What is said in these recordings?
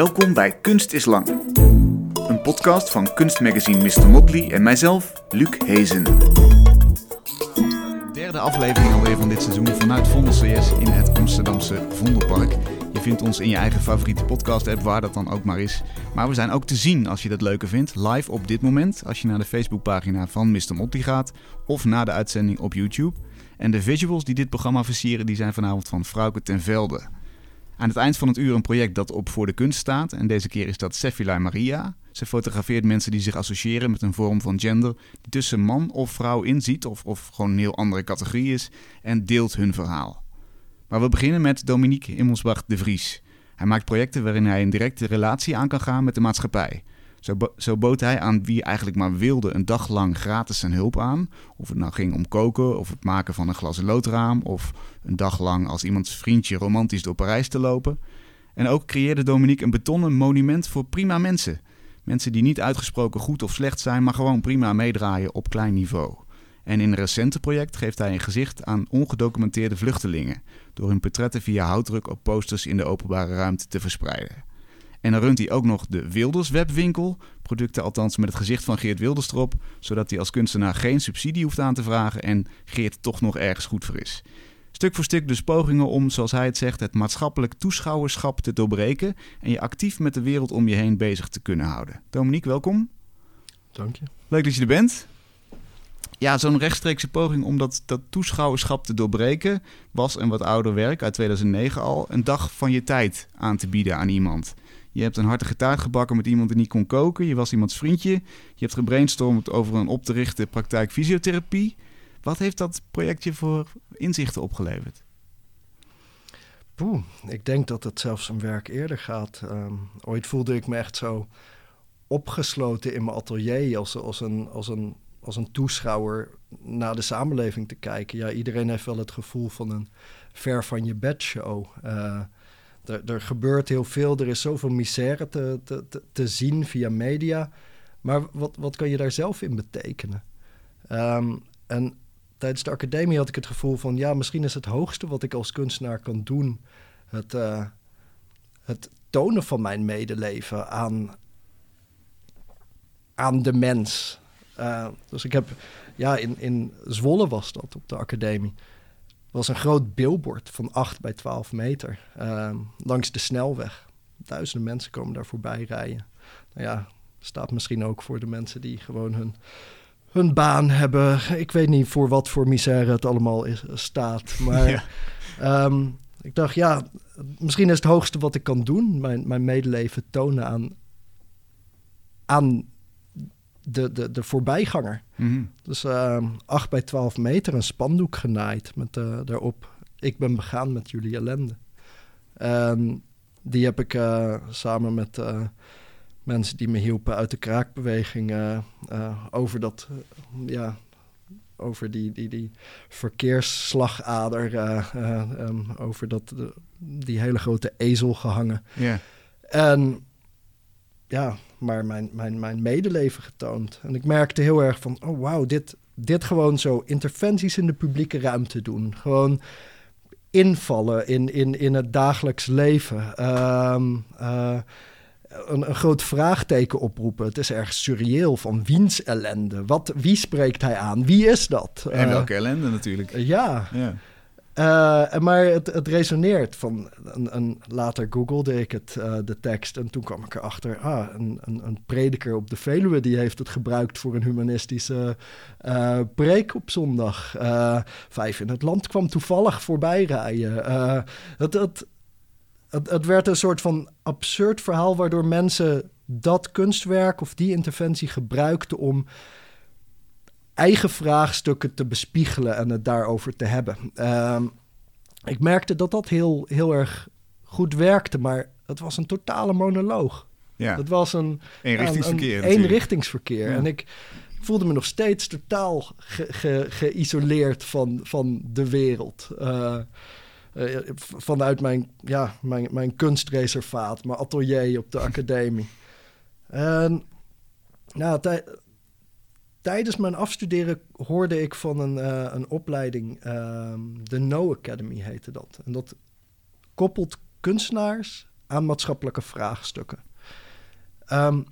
Welkom bij Kunst is Lang. Een podcast van kunstmagazine Mr. Motley en mijzelf, Luc Hezen. Derde aflevering alweer van dit seizoen vanuit Vondel CS in het Amsterdamse Vondelpark. Je vindt ons in je eigen favoriete podcast-app, waar dat dan ook maar is. Maar we zijn ook te zien als je dat leuker vindt, live op dit moment, als je naar de Facebookpagina van Mr. Motley gaat, of na de uitzending op YouTube. En de visuals die dit programma versieren, die zijn vanavond van Frauke ten Velde. Aan het eind van het uur een project dat op voor de kunst staat. En deze keer is dat Sefila Maria. Ze fotografeert mensen die zich associëren met een vorm van gender die tussen man of vrouw inziet, of, of gewoon een heel andere categorie is, en deelt hun verhaal. Maar we beginnen met Dominique Immelsbach de Vries. Hij maakt projecten waarin hij een directe relatie aan kan gaan met de maatschappij. Zo, zo, bood hij aan wie eigenlijk maar wilde een dag lang gratis zijn hulp aan. Of het nou ging om koken of het maken van een glas loodraam. Of een dag lang als iemands vriendje romantisch door Parijs te lopen. En ook creëerde Dominique een betonnen monument voor prima mensen. Mensen die niet uitgesproken goed of slecht zijn, maar gewoon prima meedraaien op klein niveau. En in een recente project geeft hij een gezicht aan ongedocumenteerde vluchtelingen. Door hun portretten via houtdruk op posters in de openbare ruimte te verspreiden. En dan runt hij ook nog de Wilders webwinkel. Producten althans met het gezicht van Geert Wilders erop. Zodat hij als kunstenaar geen subsidie hoeft aan te vragen en Geert toch nog ergens goed voor is. Stuk voor stuk dus pogingen om, zoals hij het zegt, het maatschappelijk toeschouwerschap te doorbreken. En je actief met de wereld om je heen bezig te kunnen houden. Dominique, welkom. Dank je. Leuk dat je er bent. Ja, zo'n rechtstreekse poging om dat, dat toeschouwerschap te doorbreken was een wat ouder werk uit 2009 al. Een dag van je tijd aan te bieden aan iemand. Je hebt een hartige taart gebakken met iemand die niet kon koken. Je was iemands vriendje. Je hebt gebrainstormd over een op te richten praktijk fysiotherapie. Wat heeft dat projectje voor inzichten opgeleverd? Poeh, ik denk dat het zelfs een werk eerder gaat. Ehm, ooit voelde ik me echt zo opgesloten in mijn atelier als, als, een, als, een, als een toeschouwer naar de samenleving te kijken. Ja, iedereen heeft wel het gevoel van een ver van je bed show. Uh, er, er, gebeurt heel veel, er is zoveel misère te, te, te, zien via media. Maar wat, wat kan je daar zelf in betekenen? Um, en tijdens de academie had ik het gevoel van... ja, misschien is het hoogste wat ik als kunstenaar kan doen... het, uh, het tonen van mijn medeleven aan, aan de mens. Uh, dus ik heb, ja, in, in Zwolle was dat op de academie was een groot billboard van 8 bij 12 meter uh, langs de snelweg. Duizenden mensen komen daar voorbij rijden. Nou ja, staat misschien ook voor de mensen die gewoon hun, hun baan hebben. Ik weet niet voor wat voor misère het allemaal is, staat. Maar ja. um, ik dacht, ja, misschien is het hoogste wat ik kan doen... mijn, mijn medeleven tonen aan, aan de, de, de voorbijganger. Mm Dus uh, 8 bij 12 meter, een spandoek genaaid met uh, daarop... ik ben begaan met jullie ellende. En die heb ik uh, samen met uh, mensen die me hielpen uit de kraakbeweging... over dat, ja, over die, die, die verkeersslagader... um, over dat, die hele grote ezel gehangen. Yeah. En ja, maar mijn, mijn, mijn medeleven getoond. En ik merkte heel erg van, oh wauw, dit, dit gewoon zo interventies in de publieke ruimte doen. Gewoon invallen in, in, in het dagelijks leven. Um, uh, een, een, groot vraagteken oproepen. Het is erg surreëel van wiens ellende. Wat, wie spreekt hij aan? Wie is dat? En welke uh, ellende natuurlijk. ja. ja. Uh, maar het, het resoneert. Van, een, een, later googelde ik het, uh, de tekst en toen kwam ik erachter... Ah, een, een, een, prediker op de Veluwe die heeft het gebruikt voor een humanistische uh, preek op zondag. vijf in het land kwam toevallig voorbij rijden. het werd een soort van absurd verhaal waardoor mensen dat kunstwerk of die interventie gebruikten om eigen vraagstukken te bespiegelen en het daarover te hebben. Uh, ik merkte dat dat heel, heel erg goed werkte, maar het was een totale monoloog. Ja. Het was een eenrichtingsverkeer. Een, eenrichtingsverkeer. Ja. En ik voelde me nog steeds totaal ge, ge, geïsoleerd van, van de wereld. Uh, uh, vanuit mijn, ja, mijn, mijn kunstreservaat, mijn atelier op de academie. En nou, tijdens mijn afstuderen hoorde ik van een, uh, een opleiding, uh, de No Academy heette dat. En dat koppelt kunstenaars aan maatschappelijke vraagstukken. Ehm,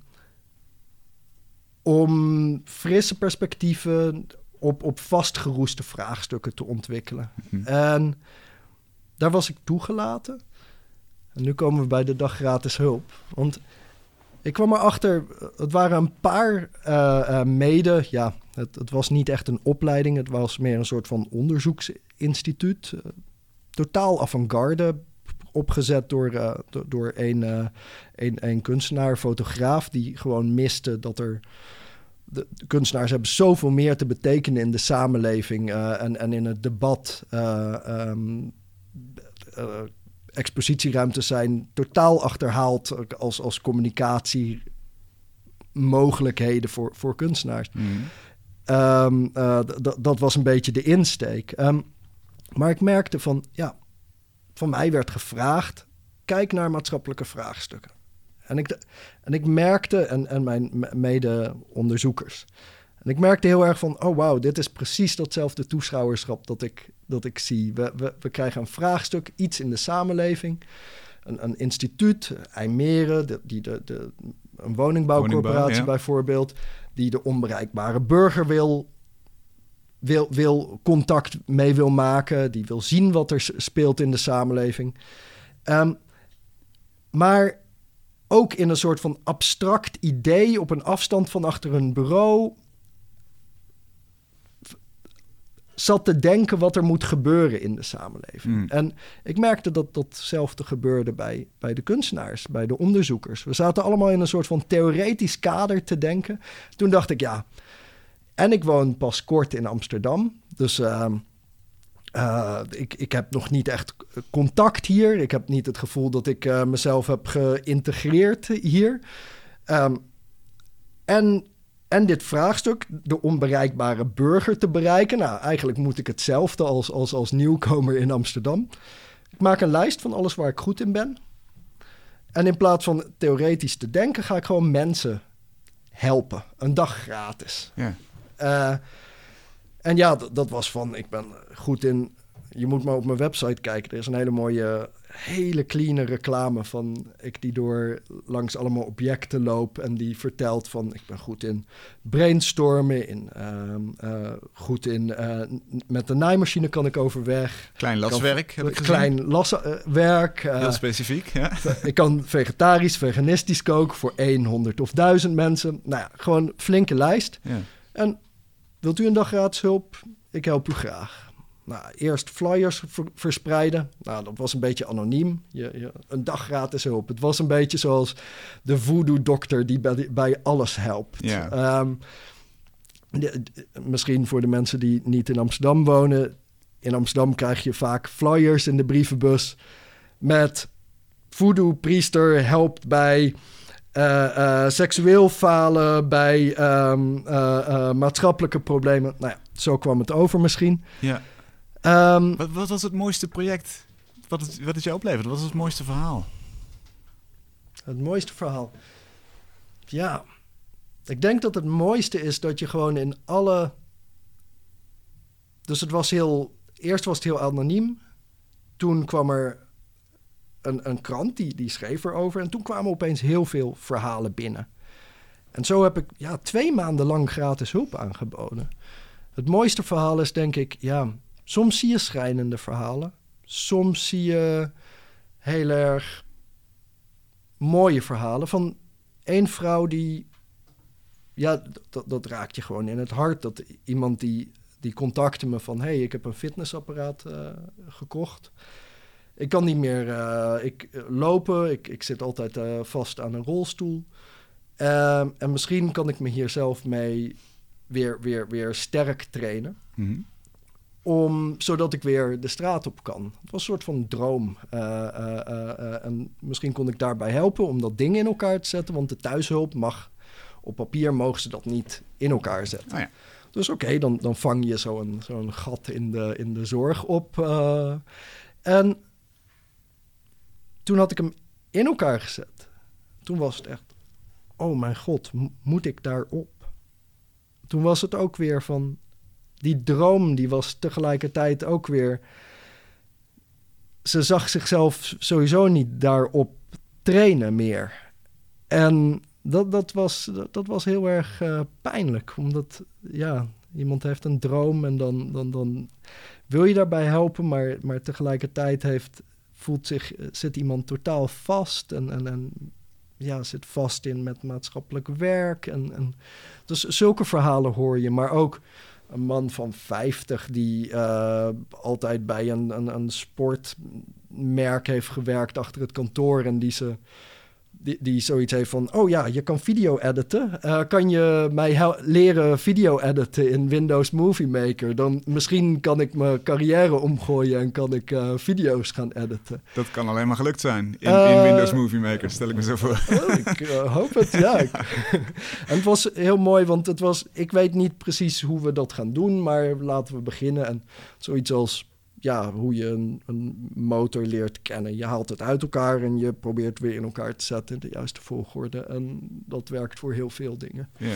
om frisse perspectieven op, op vastgeroeste vraagstukken te ontwikkelen. Mhm. En daar was ik toegelaten. En nu komen we bij de dag gratis hulp. Want ik kwam erachter, het waren een paar eh, eh, mede... Ja, het, het was niet echt een opleiding. Het was meer een soort van onderzoeksinstituut. eh, totaal avant-garde opgezet door, door, een, een, een kunstenaar, fotograaf... die gewoon miste dat er... De, kunstenaars hebben zoveel meer te betekenen in de samenleving en, en in het debat. eh, ehm, eh, expositieruimtes zijn totaal achterhaald als, als communicatiemogelijkheden voor, voor kunstenaars. Mhm. Ehm, eh, dat was een beetje de insteek. Ehm, maar ik merkte van, ja, van mij werd gevraagd, kijk naar maatschappelijke vraagstukken. En ik, en ik merkte, en, en mijn me- mede-onderzoekers, en ik merkte heel erg van, oh wauw, dit is precies datzelfde toeschouwerschap dat ik, dat ik zie. We, we, we krijgen een vraagstuk, iets in de samenleving. Een, een instituut, IJmeren, de, die de, de, een woningbouwcorporatie Woningbouw, ja. bijvoorbeeld, die de onbereikbare burger wil, wil, wil contact mee wil maken, die wil zien wat er speelt in de samenleving. Ehm, maar ook in een soort van abstract idee op een afstand van achter een bureau zat te denken wat er moet gebeuren in de samenleving. Mm. En ik merkte dat datzelfde gebeurde bij, bij de kunstenaars, bij de onderzoekers. We zaten allemaal in een soort van theoretisch kader te denken. Toen dacht ik, ja, en ik woon pas kort in Amsterdam. Dus ehm, eh, ik, ik heb nog niet echt contact hier. Ik heb niet het gevoel dat ik eh, mezelf heb geïntegreerd hier. Ehm, en, en dit vraagstuk, de onbereikbare burger te bereiken. Nou, eigenlijk moet ik hetzelfde als, als, als nieuwkomer in Amsterdam. Ik maak een lijst van alles waar ik goed in ben. En in plaats van theoretisch te denken, ga ik gewoon mensen helpen. Een dag gratis. Ja. Eh, en ja, dat was van, ik ben goed in... Je moet maar op mijn website kijken. Er is een hele mooie, hele clean reclame van ik die door langs allemaal objecten loop en die vertelt van ik ben goed in brainstormen, in, ehm, eh, goed in eh, met de naaimachine kan ik overweg. Klein laswerk heb ik gezien. Klein laswerk. eh, Heel specifiek, ja. ik kan vegetarisch, veganistisch koken voor 100 of 1000 mensen. Nou ja, gewoon flinke lijst. ja. En wilt u een dag gratis hulp? Ik help u graag. Nou, eerst flyers ver- verspreiden. Nou, dat was een beetje anoniem. Je, je, een dag gratis hulp. Het was een beetje zoals de voodoo-dokter die bij, bij alles helpt. Ja. De- de- misschien voor de mensen die niet in Amsterdam wonen. In Amsterdam krijg je vaak flyers in de brievenbus met voodoo-priester helpt bij eh, eh, seksueel falen, bij ehm, eh, eh, maatschappelijke problemen. Nou ja, zo kwam het over misschien. ja. Ehm, Wat, wat was het mooiste project? Wat het, wat het jou opleverde? Wat was het mooiste verhaal? Het mooiste verhaal. Ja, ik denk dat het mooiste is dat je gewoon in alle. Dus het was heel. Eerst was het heel anoniem. Toen kwam er een, een krant die, die schreef erover. En toen kwamen opeens heel veel verhalen binnen. En zo heb ik ja, twee maanden lang gratis hulp aangeboden. Het mooiste verhaal is denk ik, ja, soms zie je schrijnende verhalen. Soms zie je heel erg mooie verhalen van één vrouw die. Ja, dat, raakt je gewoon in het hart. Dat iemand die, die contacte me van: hey, ik heb een fitnessapparaat eh, gekocht. Ik kan niet meer eh, ik, eh, lopen. Ik, ik zit altijd vast aan een rolstoel. Ehm, en misschien kan ik me hier zelf mee weer, weer, weer sterk trainen Mhm. Om, zodat ik weer de straat op kan. Het was een soort van droom. Eh, eh, eh, en misschien kon ik daarbij helpen om dat ding in elkaar te zetten. Want de thuishulp mag, op papier mogen ze dat niet in elkaar zetten. Oh ja. Dus oké, dan, dan vang je zo'n zo'n gat in de, in de zorg op. en toen had ik hem in elkaar gezet. Toen was het echt, oh mijn god, moet ik daarop? Toen was het ook weer van, die droom die was tegelijkertijd ook weer... Ze zag zichzelf sowieso niet daarop trainen meer. En dat, dat, was, dat, was heel erg uh, pijnlijk, omdat ja, iemand heeft een droom en dan, dan, dan wil je daarbij helpen, maar, maar tegelijkertijd heeft, voelt zich, zit iemand totaal vast en, en, en ja, zit vast in met maatschappelijk werk. En, en, dus zulke verhalen hoor je, maar ook een man van 50 die uh, altijd bij een, een, een sportmerk heeft gewerkt achter het kantoor en die ze die, die zoiets heeft van: Oh ja, je kan video editen. Uh, kan je mij leren video editen in Windows Movie Maker? Dan misschien kan ik mijn carrière omgooien en kan ik uh, video's gaan editen. Dat kan alleen maar gelukt zijn in, uh, in Windows Movie Maker, stel ik me zo voor. Oh, ik hoop het, ja. en het was heel mooi, want het was: ik weet niet precies hoe we dat gaan doen, maar laten we beginnen. En zoiets als ja, hoe je een, een, motor leert kennen. Je haalt het uit elkaar en je probeert weer in elkaar te zetten in de juiste volgorde. En dat werkt voor heel veel dingen. Ja.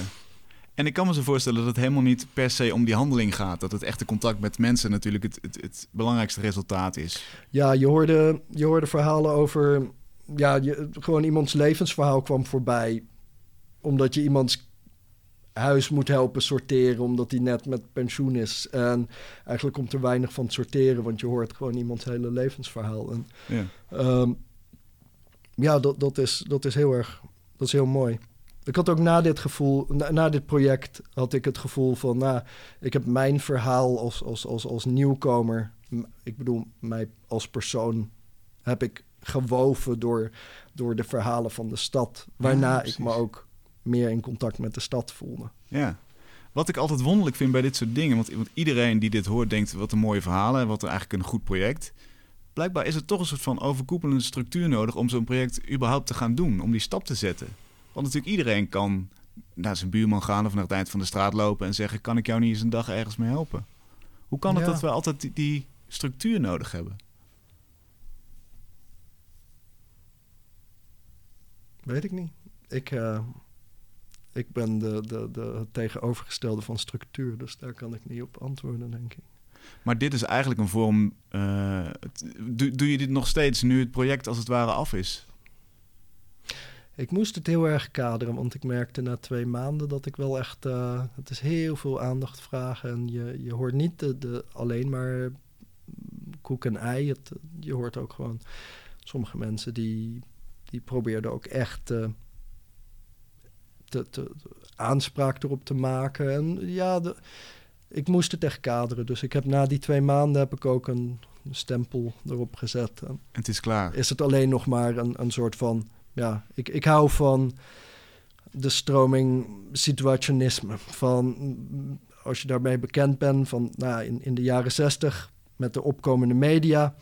En ik kan me zo voorstellen dat het helemaal niet per se om die handeling gaat. Dat het echte contact met mensen natuurlijk het, het, het belangrijkste resultaat is. Ja, je hoorde, je hoorde verhalen over... Ja, je, gewoon iemands levensverhaal kwam voorbij. Omdat je iemands huis moet helpen sorteren omdat hij net met pensioen is. En eigenlijk komt er weinig van het sorteren, want je hoort gewoon iemands hele levensverhaal. En, ja, um, ja dat, dat, is, dat is heel erg, dat is heel mooi. Ik had ook na dit gevoel, na, na, dit project had ik het gevoel van, nou, ik heb mijn verhaal als, als, als, als nieuwkomer, ik bedoel, mij als persoon, heb ik gewoven door, door de verhalen van de stad. Waarna ik me ook meer in contact met de stad voelde. Ja. Wat ik altijd wonderlijk vind bij dit soort dingen, want, want iedereen die dit hoort denkt wat een mooie verhalen en wat eigenlijk een goed project. Blijkbaar is er toch een soort van overkoepelende structuur nodig om zo'n project überhaupt te gaan doen, om die stap te zetten. Want natuurlijk iedereen kan naar zijn buurman gaan of naar het eind van de straat lopen en zeggen: Kan ik jou niet eens een dag ergens mee helpen? Hoe kan het dat we altijd die, die structuur nodig hebben? Weet ik niet. Ik, uh, ik ben de, de, de, het tegenovergestelde van structuur, dus daar kan ik niet op antwoorden, denk ik. Maar dit is eigenlijk een vorm. Uh, doe, doe je dit nog steeds nu het project als het ware af is? Ik moest het heel erg kaderen, want ik merkte na twee maanden dat ik wel echt. Uh, het is heel veel aandacht vragen. En je, je hoort niet de, de alleen maar koek en ei. Het, je hoort ook gewoon sommige mensen die, die probeerden ook echt. Uh, te, te, aanspraak erop te maken. En ja, de, ik moest het echt kaderen. Dus ik heb na die twee maanden heb ik ook een stempel erop gezet. En het is klaar. Is het alleen nog maar een, een soort van... Ja, ik, ik hou van de stroming situationisme. Van als je daarmee bekend bent, van nou, in, in de jaren zestig met de opkomende media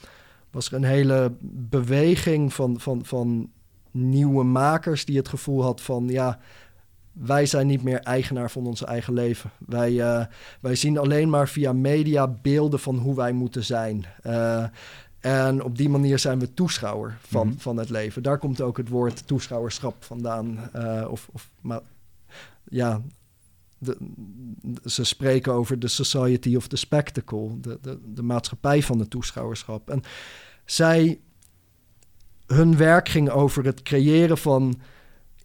was er een hele beweging van, van, van nieuwe makers die het gevoel had van ja, wij zijn niet meer eigenaar van ons eigen leven. Wij, uh, wij zien alleen maar via media beelden van hoe wij moeten zijn. Uh, en op die manier zijn we toeschouwer van, mm -hmm. van het leven. Daar komt ook het woord toeschouwerschap vandaan. Uh, of, of maar, ja, de, ze spreken over de society of the spectacle, de, de, de maatschappij van het toeschouwerschap. En zij, hun werk ging over het creëren van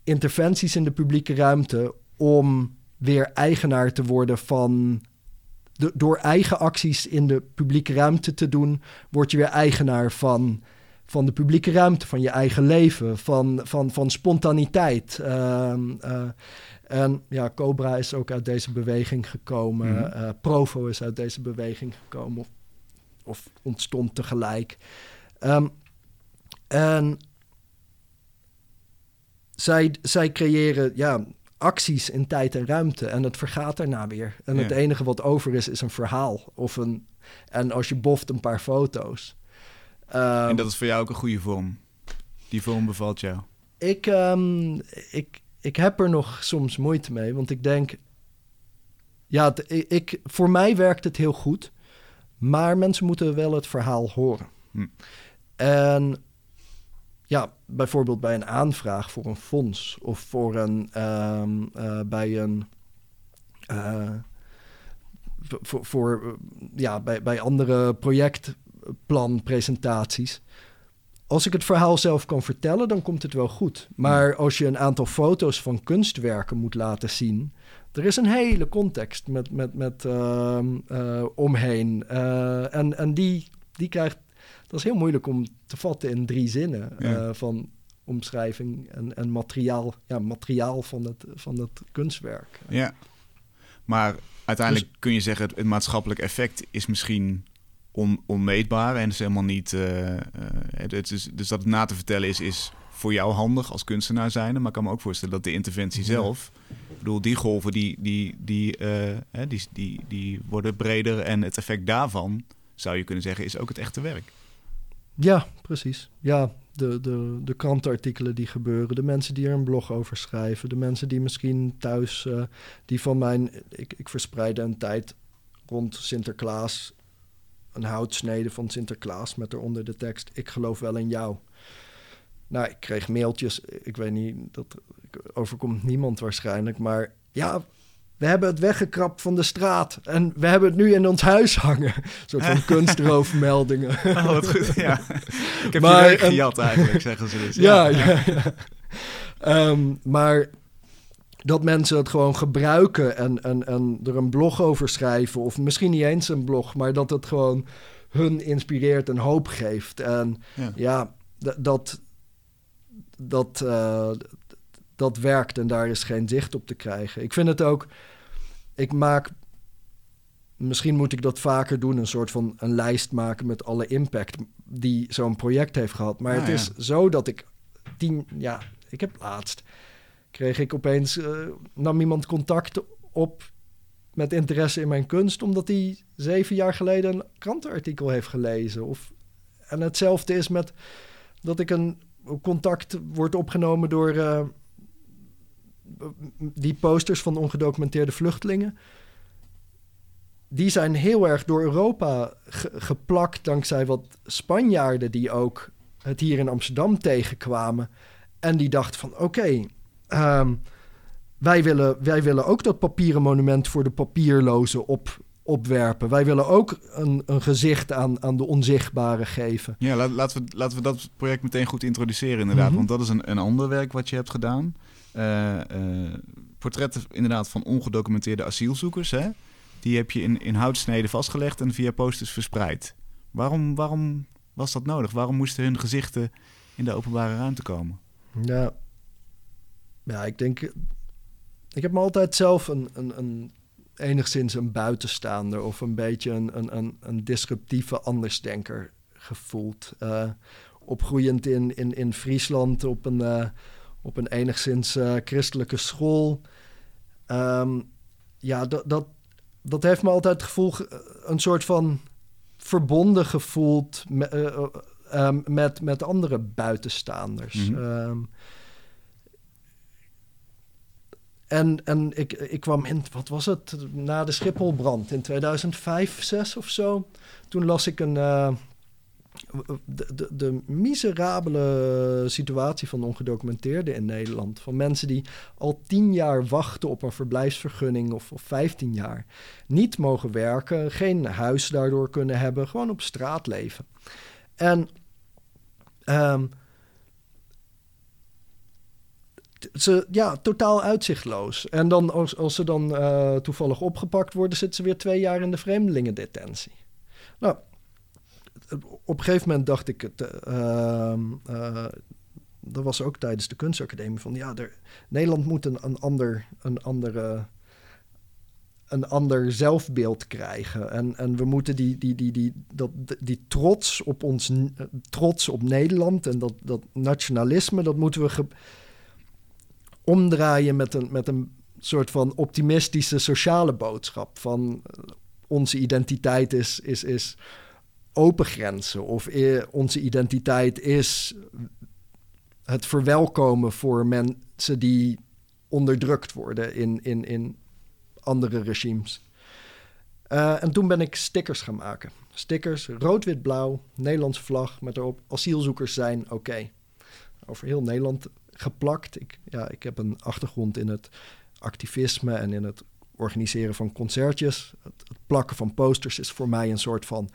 interventies in de publieke ruimte om weer eigenaar te worden van. De, door eigen acties in de publieke ruimte te doen, word je weer eigenaar van, van de publieke ruimte, van je eigen leven, van, van, van spontaniteit. Uh, uh, en ja, Cobra is ook uit deze beweging gekomen. Mm -hmm. uh, Provo is uit deze beweging gekomen, of, of ontstond tegelijk. Um, en zij, zij creëren ja, acties in tijd en ruimte en het vergaat daarna weer. En ja. het enige wat over is, is een verhaal. Of een, en als je boft, een paar foto's. Um, en dat is voor jou ook een goede vorm? Die vorm bevalt jou? Ik, um, ik, ik heb er nog soms moeite mee, want ik denk... Ja, ik, voor mij werkt het heel goed, maar mensen moeten wel het verhaal horen. Hm. En ja, bijvoorbeeld bij een aanvraag voor een fonds of voor een, um, uh, bij een. Uh, voor, voor ja, bij, bij andere projectplanpresentaties. als ik het verhaal zelf kan vertellen, dan komt het wel goed. Maar als je een aantal foto's van kunstwerken moet laten zien, er is een hele context met, met, met ehm, eh, omheen. En en die, die krijgt. Dat is heel moeilijk om te vatten in drie zinnen uh, van omschrijving en, en materiaal, ja, materiaal van het, van het kunstwerk. Ja, maar uiteindelijk dus- kun je zeggen: het, het maatschappelijk effect is misschien on, onmeetbaar en is helemaal niet. het is, dus dat het na te vertellen is, is voor jou handig als kunstenaar zijn. Maar ik kan me ook voorstellen dat de interventie zelf bedoel, die golven die, die, die, uh, die, die, die worden breder en het effect daarvan, zou je kunnen zeggen, is ook het echte werk. Ja, precies. Ja, de, de, de krantenartikelen die gebeuren, de mensen die er een blog over schrijven, de mensen die misschien thuis, uh, die van mijn, ik, ik verspreidde een tijd rond Sinterklaas een houtsnede van Sinterklaas met eronder de tekst: Ik geloof wel in jou. Nou, ik kreeg mailtjes. Ik weet niet, dat overkomt niemand waarschijnlijk. Maar ja, we hebben het weggekrapt van de straat. En we hebben het nu in ons huis hangen. Een soort van kunstroofmeldingen. Oh, wat goed, ja. Ik heb maar, je gejat eigenlijk, zeggen ze dus. Ja, ja, ja. Ehm, maar dat mensen het gewoon gebruiken en, en, en er een blog over schrijven... of misschien niet eens een blog, maar dat het gewoon hun inspireert en hoop geeft. En ja, ja dat dat, uh, dat werkt en daar is geen zicht op te krijgen. Ik vind het ook, ik maak, misschien moet ik dat vaker doen, een soort van een lijst maken met alle impact die zo'n project heeft gehad. Maar het is zo dat ik tien, ja, ik heb laatst, kreeg ik opeens, uh, nam iemand contact op met interesse in mijn kunst, omdat hij zeven jaar geleden een krantenartikel heeft gelezen. Of, en hetzelfde is met dat ik een contact wordt opgenomen door uh, die posters van ongedocumenteerde vluchtelingen. Die zijn heel erg door Europa geplakt dankzij wat Spanjaarden die ook het hier in Amsterdam tegenkwamen. En die dachten van oké, ehm, wij, willen, wij willen ook dat papieren monument voor de papierlozen op, opwerpen. Wij willen ook een, een gezicht aan, aan de onzichtbare geven. Ja, laat, laten, we, laten we dat project meteen goed introduceren inderdaad. Mhm. Want dat is een, een ander werk wat je hebt gedaan. Uh, portretten inderdaad van ongedocumenteerde asielzoekers. Hè? Die heb je in, in houtsneden vastgelegd en via posters verspreid. Waarom, waarom was dat nodig? Waarom moesten hun gezichten in de openbare ruimte komen? Ja, ja ik denk... Ik heb me altijd zelf een, een, een enigszins een buitenstaander of een beetje een, een, een, een disruptieve andersdenker gevoeld. Uh, opgroeiend in, in, in Friesland op een, op een enigszins uh, christelijke school. Um, ja, dat, dat, dat heeft me altijd het gevoel, een soort van verbonden gevoeld met, um, met, met andere buitenstaanders. Mm -hmm. um, en, en ik, ik kwam in, wat was het, na de Schipholbrand in 2005, 6 of zo. Toen las ik een, de, de, de, miserabele situatie van ongedocumenteerden in Nederland. Van mensen die al tien jaar wachten op een verblijfsvergunning of, 15 jaar. Niet mogen werken, geen huis daardoor kunnen hebben, gewoon op straat leven. En... Um, ze, ja, totaal uitzichtloos. En dan als, als ze dan uh, toevallig opgepakt worden, zitten ze weer twee jaar in de vreemdelingendetentie. Nou, op een gegeven moment dacht ik, het, uh, uh, dat was ook tijdens de kunstacademie, van ja, er, Nederland moet een, ander, een, andere, een ander zelfbeeld krijgen. En, en we moeten die, die, die, die, dat, die trots op ons, trots op Nederland en dat, dat nationalisme, dat moeten we... Omdraaien met een, met een soort van optimistische sociale boodschap. Van eh, onze identiteit is, is, is open grenzen. Of e, onze identiteit is het verwelkomen voor mensen die onderdrukt worden in, in, in andere regimes. Uh, en toen ben ik stickers gaan maken. Stickers, rood, wit, blauw, Nederlandse vlag met erop asielzoekers zijn oké. Over heel Nederland geplakt. Ik, ja, ik heb een achtergrond in het activisme en in het organiseren van concertjes. Het, plakken van posters is voor mij een soort van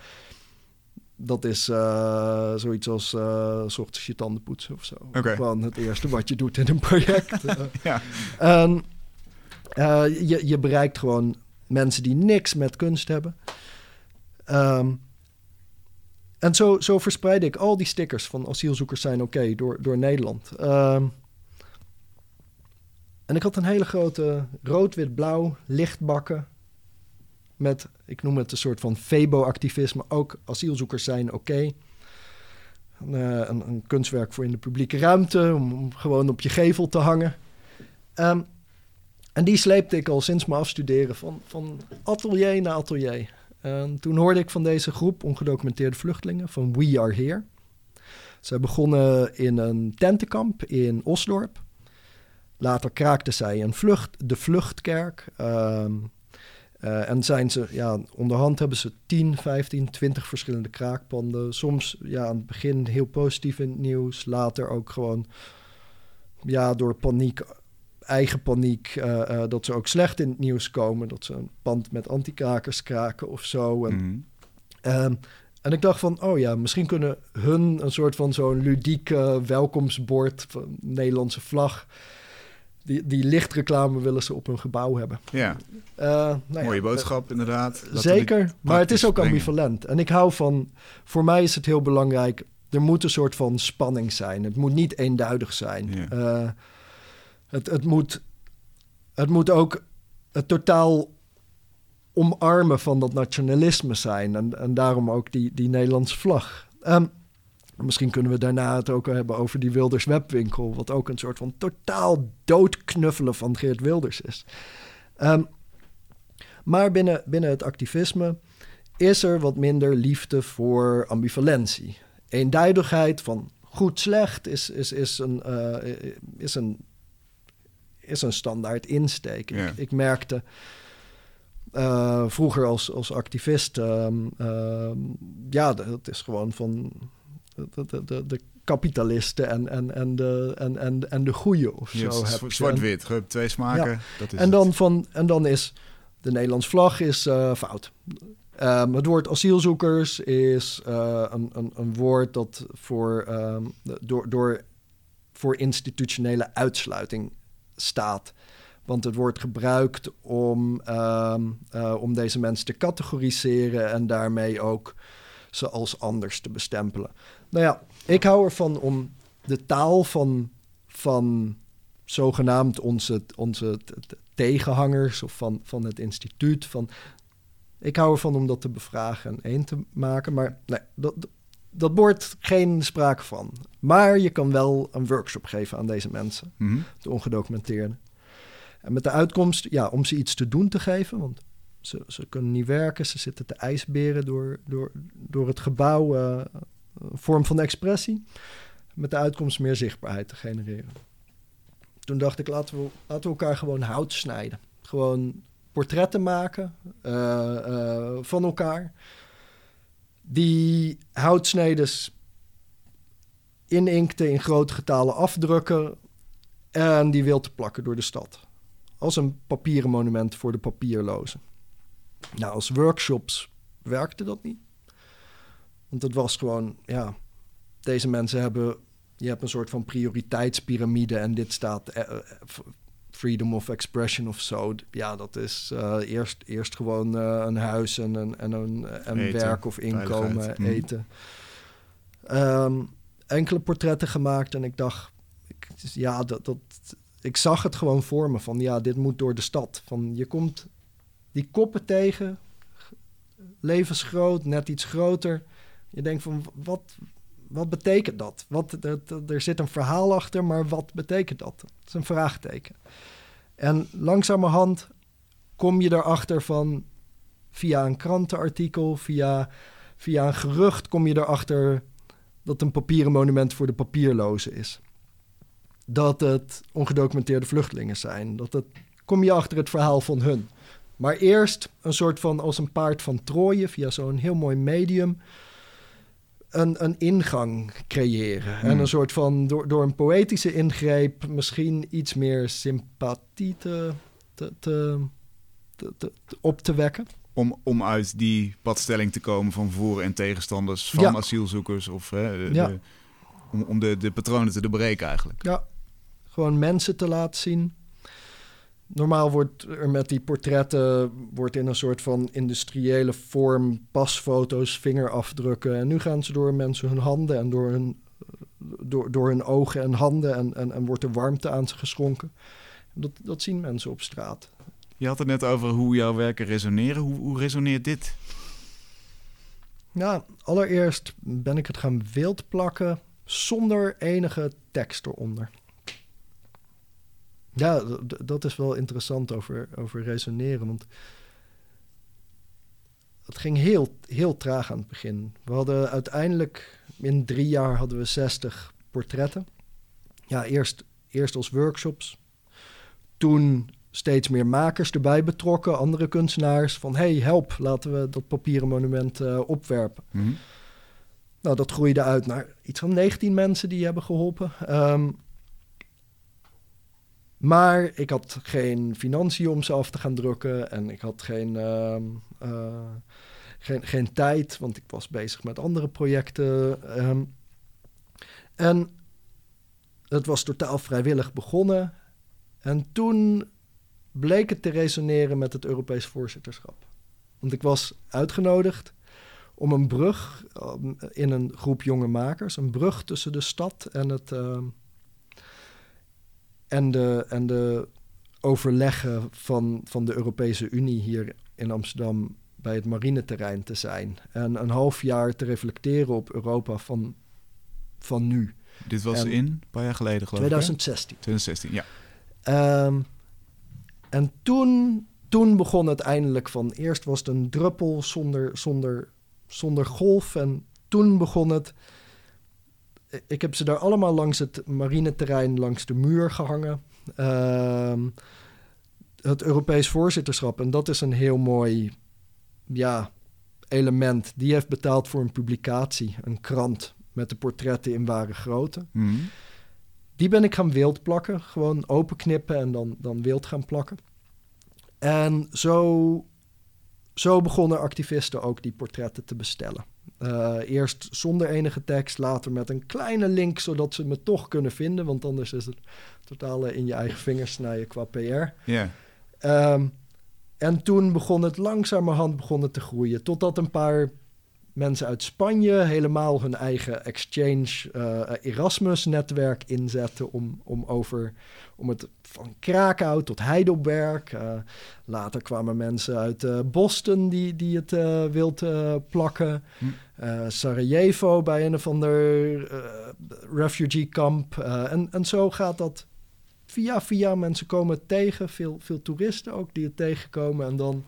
Dat is uh, zoiets als uh, s ochtends je tanden poetsen of zo. Okay. Gewoon het eerste wat je doet in een project. ja. En uh, je, je bereikt gewoon mensen die niks met kunst hebben. Um, en zo, zo verspreidde ik al die stickers van asielzoekers zijn oké door, door Nederland. Um, en ik had een hele grote rood-wit-blauw lichtbakken. Met, ik noem het een soort van Febo-activisme. Ook asielzoekers zijn oké. Een, een, een, kunstwerk voor in de publieke ruimte. Om, gewoon op je gevel te hangen. Um, en die sleepte ik al sinds mijn afstuderen van, van atelier naar atelier. En toen hoorde ik van deze groep ongedocumenteerde vluchtelingen van We Are Here. Zij begonnen in een tentenkamp in Osdorp. Later kraakten zij een vlucht, de Vluchtkerk. Um, uh, en zijn ze, ja, onderhand hebben ze 10, 15, 20 verschillende kraakpanden. Soms ja, aan het begin heel positief in het nieuws. Later ook gewoon ja, door paniek eigen paniek uh, uh, dat ze ook slecht in het nieuws komen. Dat ze een pand met antikrakers kraken of zo. En, Mhm. ehm, en ik dacht van, oh ja, misschien kunnen hun een soort van zo'n ludiek uh, welkomstbord van Nederlandse vlag. Die, die lichtreclame willen ze op hun gebouw hebben. Ja, Uh, nou ja, mooie boodschap inderdaad. Dat Zeker, maar het is ook brengen. ambivalent. En ik hou van, voor mij is het heel belangrijk, er moet een soort van spanning zijn. Het moet niet eenduidig zijn. Ja. Eh, het, het, moet, het moet ook het totaal omarmen van dat nationalisme zijn. En, en daarom ook die, die Nederlandse vlag. Misschien kunnen we daarna het ook hebben over die Wilders webwinkel... wat ook een soort van totaal doodknuffelen van Geert Wilders is. Ehm, maar binnen, binnen het activisme is er wat minder liefde voor ambivalentie. Eenduidigheid van goed-slecht is, is, is, een, eh, is, een, is een standaard insteek. Ja. Ik, ik merkte eh, vroeger als, als activist, ehm, ehm, ja, dat is gewoon van de, de, de, de kapitalisten en, en, en, de, en, en, en de goeie of zo. Zwart-wit, twee smaken. Dat is En dan, het. van, en dan is de Nederlands vlag is eh, fout. Ehm, het woord asielzoekers is eh, een, een, een woord dat voor, ehm, door, door, voor institutionele uitsluiting staat. Want het wordt gebruikt om, ehm, eh, om deze mensen te categoriseren en daarmee ook ze als anders te bestempelen. Nou ja, ik hou ervan om de taal van, van zogenaamd onze, onze tegenhangers of van, van het instituut. Van, ik hou ervan om dat te bevragen en één te maken. Maar nee, dat, dat wordt geen sprake van. Maar je kan wel een workshop geven aan deze mensen, Mhm. de ongedocumenteerden. En met de uitkomst, ja, om ze iets te doen te geven. Want ze, ze kunnen niet werken, ze zitten te ijsberen door, door, door het gebouw. eh, vorm van expressie. Met de uitkomst meer zichtbaarheid te genereren. Toen dacht ik, laten we, laten we elkaar gewoon hout snijden. Gewoon portretten maken eh, eh, van elkaar. Die houtsneders ininkten in grote getalen afdrukken en die wild te plakken door de stad. Als een papieren monument voor de papierlozen. Nou, als workshops werkte dat niet. Want het was gewoon, ja, deze mensen hebben, je hebt een soort van prioriteitspyramide en dit staat eh, eh, freedom of expression of zo. Ja, dat is eh, eerst, eerst gewoon een huis en een, en een en Eten, werk of inkomen. Mhm. eten. Ehm, enkele portretten gemaakt en ik dacht, ik, ja, dat, dat, ik zag het gewoon voor me van, ja, dit moet door de stad. Van, je komt die koppen tegen, levensgroot, net iets groter. Je denkt van, wat, wat betekent dat? Wat, dat- er zit een verhaal achter, maar wat betekent dat? Het is een vraagteken. En langzamerhand kom je erachter van, via een krantenartikel, via, via een gerucht, kom je erachter dat een papieren monument voor de papierlozen is. Dat het ongedocumenteerde vluchtelingen zijn. Dat het, kom je achter het verhaal van hun. Maar eerst een soort van als een paard van Troje, via zo'n heel mooi medium, een, een ingang creëren. Hmm. En een soort van, door, door een poëtische ingreep, misschien iets meer sympathie te, te, op te wekken. om, om uit die padstelling te komen van voor- en tegenstanders van Ja. asielzoekers. Of hè, de- Ja. de- om, om de, de patronen te doorbreken eigenlijk. Ja, gewoon mensen te laten zien. Normaal wordt er met die portretten wordt in een soort van industriële vorm pasfoto's, vingerafdrukken. En nu gaan ze door mensen hun handen en door hun, door, door hun ogen en handen en, en, en wordt er warmte aan ze geschonken. Dat, dat zien mensen op straat. Je had het net over hoe jouw werken resoneren. Hoe, hoe resoneert dit? Nou, allereerst ben ik het gaan wild plakken zonder enige tekst eronder. Ja, dat is wel interessant over, over resoneren, want het ging heel, heel traag aan het begin. We hadden uiteindelijk in drie jaar hadden we 60 portretten. Ja, eerst, eerst als workshops. Toen steeds meer makers erbij betrokken, andere kunstenaars. Van hey, help, laten we dat papieren monument eh, opwerpen. Mhm. Nou, dat groeide uit naar iets van 19 mensen die hebben geholpen. Ehm, maar ik had geen financiën om ze af te gaan drukken. En ik had geen, ehm, eh, geen, geen tijd, want ik was bezig met andere projecten. Ehm, en het was totaal vrijwillig begonnen. En toen bleek het te resoneren met het Europees voorzitterschap. Want ik was uitgenodigd om een brug um, in een groep jonge makers, een brug tussen de stad en het ehm, en de, en de overleggen van, van de Europese Unie hier in Amsterdam bij het marineterrein te zijn. En een half jaar te reflecteren op Europa van, van nu, Dit was En- in, een paar jaar geleden geloof ik. hè? 2016. 2016, ja. Ehm, en toen, toen begon het eindelijk van... Eerst was het een druppel zonder, zonder, zonder golf. En toen begon het... Ik heb ze daar allemaal langs het marineterrein, langs de muur gehangen. Ehm, het Europees voorzitterschap. En dat is een heel mooi ja, element. Die heeft betaald voor een publicatie, een krant... met de portretten in ware grootte. Mhm. Die ben ik gaan wild plakken. Gewoon openknippen en dan, dan wild gaan plakken. En zo, zo begonnen activisten ook die portretten te bestellen. Eh, eerst zonder enige tekst, later met een kleine link, zodat ze me toch kunnen vinden. Want anders is het totaal eh, in je eigen vingers snijden qua PR. Ja. Ehm, en toen begon het langzamerhand begon het te groeien. Totdat een paar mensen uit Spanje helemaal hun eigen exchange eh, Erasmus-netwerk inzetten om, om, over, om het van Krakau tot Heidelberg. eh, later kwamen mensen uit eh, Boston die, die het wild eh, plakken. Hm. Sarajevo bij een of ander refugee kamp. En, en zo gaat dat via via. Mensen komen het tegen, veel, veel toeristen ook die het tegenkomen. En dan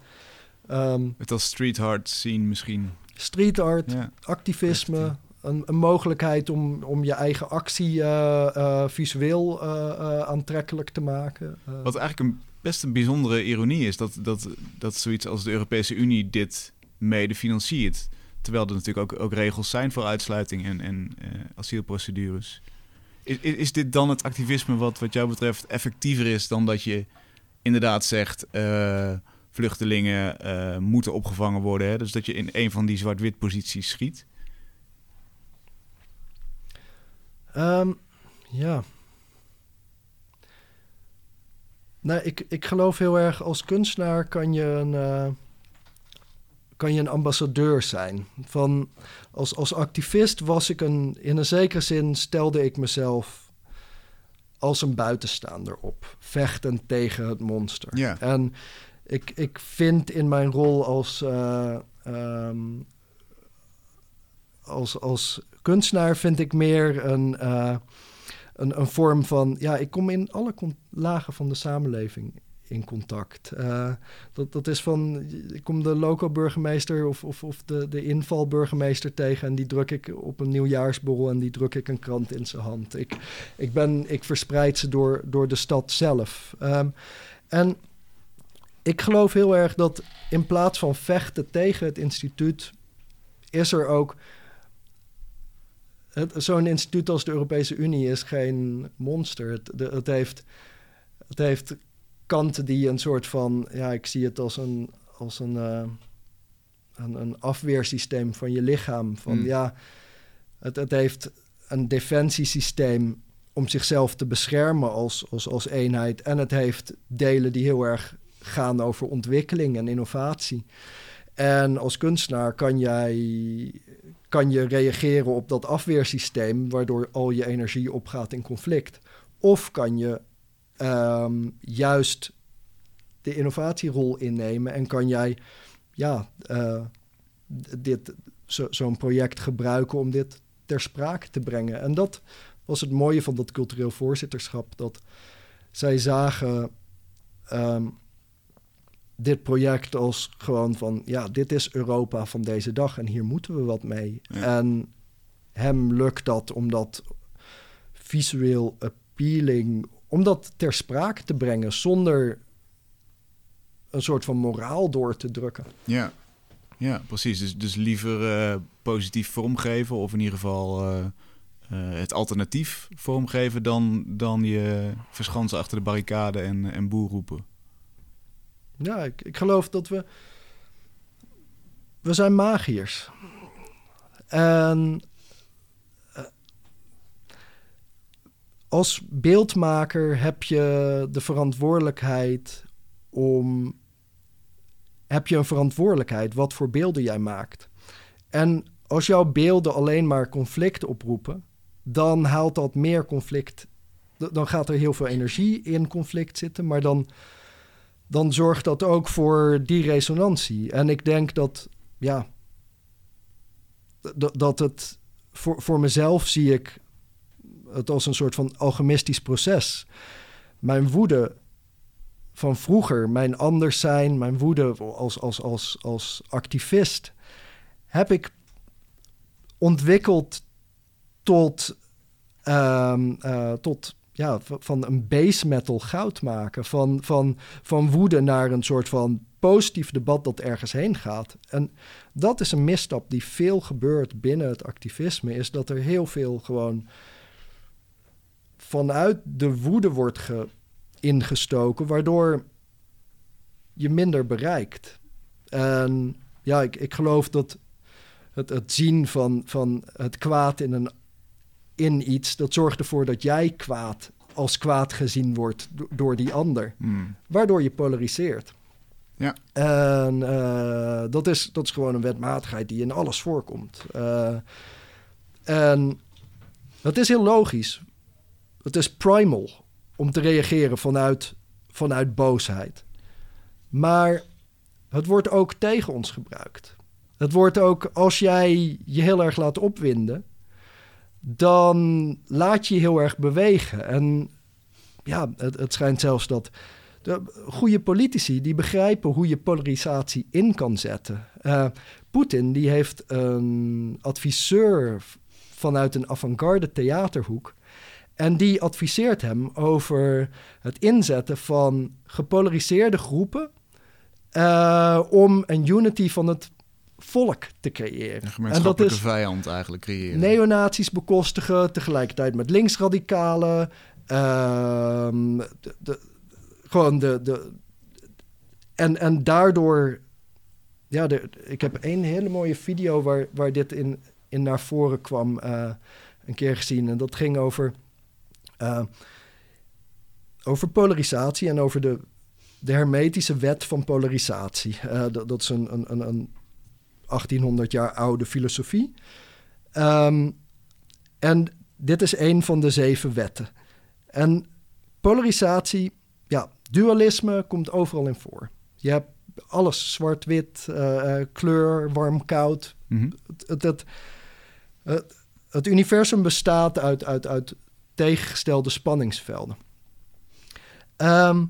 ehm, Het als street art zien misschien. Street art, Ja. activisme, Echt, een, een mogelijkheid om, om je eigen actie eh, eh, visueel eh, aantrekkelijk te maken. Wat eigenlijk een, best een bijzondere ironie is, dat, dat, dat zoiets als de Europese Unie dit mede financiert. Terwijl er natuurlijk ook, ook regels zijn voor uitsluiting en, en asielprocedures. Is, is, is dit dan het activisme wat wat jou betreft effectiever is dan dat je inderdaad zegt... vluchtelingen eh, moeten opgevangen worden. Hè? Dus dat je in een van die zwart-wit posities schiet. Ehm, ja. Nee, ik, ik geloof heel erg als kunstenaar kan je een, eh, kan je een ambassadeur zijn. Van, als, als activist was ik een, in een zekere zin stelde ik mezelf als een buitenstaander op. Vechtend tegen het monster. Ja. En ik, ik vind in mijn rol als, eh, ehm, als, als kunstenaar vind ik meer een, eh, een, een vorm van... Ja, ik kom in alle lagen van de samenleving in contact. Eh, dat, dat is van, ik kom de loco-burgemeester of, of, of de, de invalburgemeester tegen... en die druk ik op een nieuwjaarsborrel en die druk ik een krant in zijn hand. Ik, ik, ben, ik verspreid ze door, door de stad zelf. Ehm, en ik geloof heel erg dat in plaats van vechten tegen het instituut... is er ook... Zo'n instituut als de Europese Unie is geen monster. Het, de- het, heeft, het heeft kanten die een soort van... Ja, ik zie het als een, als een, eh, een, een afweersysteem van je lichaam. Van Hmm. ja, het, het heeft een defensiesysteem om zichzelf te beschermen als, als, als eenheid. En het heeft delen die heel erg gaan over ontwikkeling en innovatie. En als kunstenaar kan jij kan je reageren op dat afweersysteem, waardoor al je energie opgaat in conflict. Of kan je ehm, juist de innovatierol innemen en kan jij ja, eh, dit, zo, zo'n project gebruiken om dit ter sprake te brengen. En dat was het mooie van dat cultureel voorzitterschap, dat zij zagen ehm, dit project als gewoon van, ja, dit is Europa van deze dag en hier moeten we wat mee. Ja. En hem lukt dat om dat visueel appealing, om dat ter sprake te brengen zonder een soort van moraal door te drukken. Ja, ja precies. Dus, dus liever eh, positief vormgeven of in ieder geval eh, eh, het alternatief vormgeven dan, dan je verschansen achter de barricade en, en boer roepen. Ja, ik, ik geloof dat we. We zijn magiërs. En. eh, als beeldmaker heb je de verantwoordelijkheid om. Heb je een verantwoordelijkheid wat voor beelden jij maakt? En als jouw beelden alleen maar conflict oproepen, dan haalt dat meer conflict. Dan gaat er heel veel energie in conflict zitten, maar dan dan zorgt dat ook voor die resonantie. En ik denk dat, ja, dat het voor, voor mezelf zie ik het als een soort van alchemistisch proces. Mijn woede van vroeger, mijn anders zijn, mijn woede als, als, als, als activist, heb ik ontwikkeld tot, ehm, eh, tot ja, van een base metal goud maken. Van, van, van woede naar een soort van positief debat dat ergens heen gaat. En dat is een misstap die veel gebeurt binnen het activisme. Is dat er heel veel gewoon vanuit de woede wordt ge, ingestoken, waardoor je minder bereikt. En ja, ik, ik geloof dat het, het zien van, van het kwaad in een in iets, dat zorgt ervoor dat jij kwaad als kwaad gezien wordt do- door die ander. Hmm. Waardoor je polariseert. Ja. En eh, dat, is, dat is gewoon een wetmatigheid die in alles voorkomt. Eh, en dat is heel logisch. Het is primal om te reageren vanuit, vanuit boosheid. Maar het wordt ook tegen ons gebruikt. Het wordt ook, als jij je heel erg laat opwinden, dan laat je je heel erg bewegen. En ja, het, schijnt zelfs dat de goede politici die begrijpen hoe je polarisatie in kan zetten. Eh, Poetin die heeft een adviseur vanuit een avant-garde theaterhoek. En die adviseert hem over het inzetten van gepolariseerde groepen eh, om een unity van het volk te creëren. Een En dat gemeenschappelijke is vijand eigenlijk creëren. neonazies bekostigen, tegelijkertijd met linksradicalen. ehm, de, de, gewoon de. de en, en daardoor. Ja, de, ik heb één hele mooie video waar, waar dit in, in naar voren kwam. eh, een keer gezien. En dat ging over. eh, over polarisatie en over de, de hermetische wet van polarisatie. Eh, dat, dat is een, een, een, een 1800 jaar oude filosofie. Ehm, en dit is een van de zeven wetten. En polarisatie, ja, dualisme komt overal in voor. Je hebt alles, zwart-wit, eh, eh, kleur, warm-koud. Het, het, het, het, het universum bestaat uit, uit, uit tegengestelde spanningsvelden. Ehm,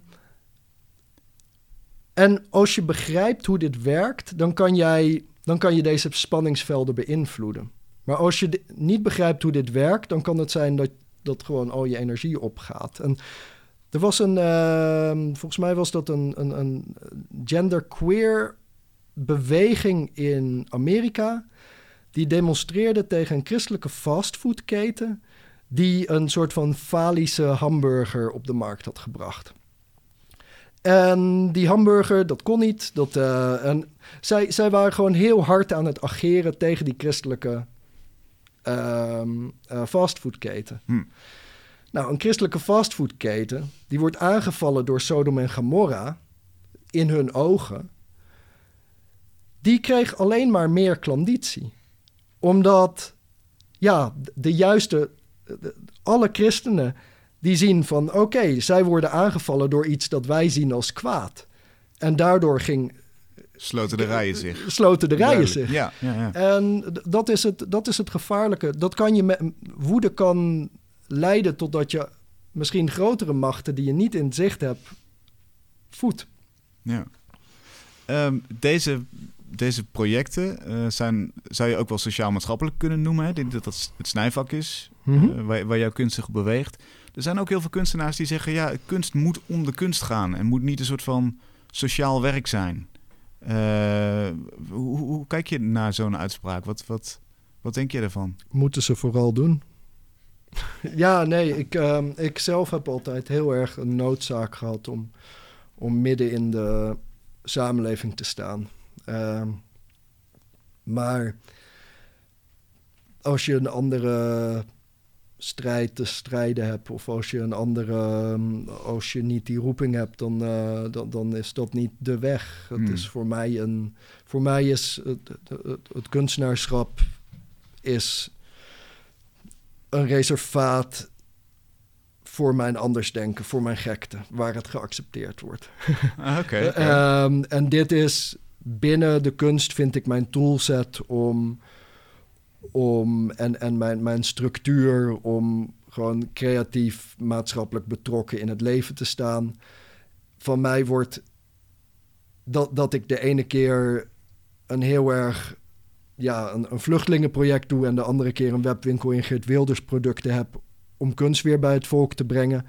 en als je begrijpt hoe dit werkt, dan kan, jij, dan kan je deze spanningsvelden beïnvloeden. Maar als je niet begrijpt hoe dit werkt, dan kan het zijn dat, dat gewoon al je energie opgaat. En er was een, ehm, volgens mij was dat een, een, een genderqueer beweging in Amerika. Die demonstreerde tegen een christelijke fastfoodketen. die een soort van falische hamburger op de markt had gebracht. En die hamburger, dat kon niet. Dat, eh, en zij, zij waren gewoon heel hard aan het ageren tegen die christelijke ehm eh, fastfoodketen. Hm. Nou, een christelijke fastfoodketen, die wordt aangevallen door Sodom en Gomorra in hun ogen. Die kreeg alleen maar meer klanditie. Omdat, ja, de juiste, de- alle christenen die zien van, oké, zij worden aangevallen door iets dat wij zien als kwaad. En daardoor ging, Sloten de rijen zich. sloten de rijen Duidelijk. zich. Ja, ja, ja. En dat is, het, dat is het gevaarlijke. Dat kan je met, woede kan leiden totdat je misschien grotere machten die je niet in zicht hebt, voedt. Ja. Ehm, deze, deze projecten eh, zijn, zou je ook wel sociaal-maatschappelijk kunnen noemen. Hè? Ik denk dat dat het snijvak is, Mhm. eh, waar, waar jouw kunst zich beweegt. Er zijn ook heel veel kunstenaars die zeggen... ja, kunst moet om de kunst gaan... en moet niet een soort van sociaal werk zijn. Eh, hoe, hoe, kijk je naar zo'n uitspraak? Wat, wat, wat denk je ervan? Moeten ze vooral doen. ja, nee, ik, ehm, ik zelf heb altijd heel erg een noodzaak gehad om, om midden in de samenleving te staan. Ehm, maar als je een andere strijd te strijden hebt, of als je een andere, ehm, als je niet die roeping hebt, dan, eh, dan, dan is dat niet de weg. Het Hmm. is voor mij een, voor mij is het, het, kunstenaarschap is een reservaat voor mijn andersdenken, voor mijn gekte, waar het geaccepteerd wordt. Ah, oké. Ehm, en dit is binnen de kunst, vind ik mijn toolset om, om en, en mijn, mijn structuur om gewoon creatief, maatschappelijk betrokken in het leven te staan. Van mij wordt dat, dat ik de ene keer een heel erg ja, een, een vluchtelingenproject doe en de andere keer een webwinkel in Geert Wilders producten heb om kunst weer bij het volk te brengen.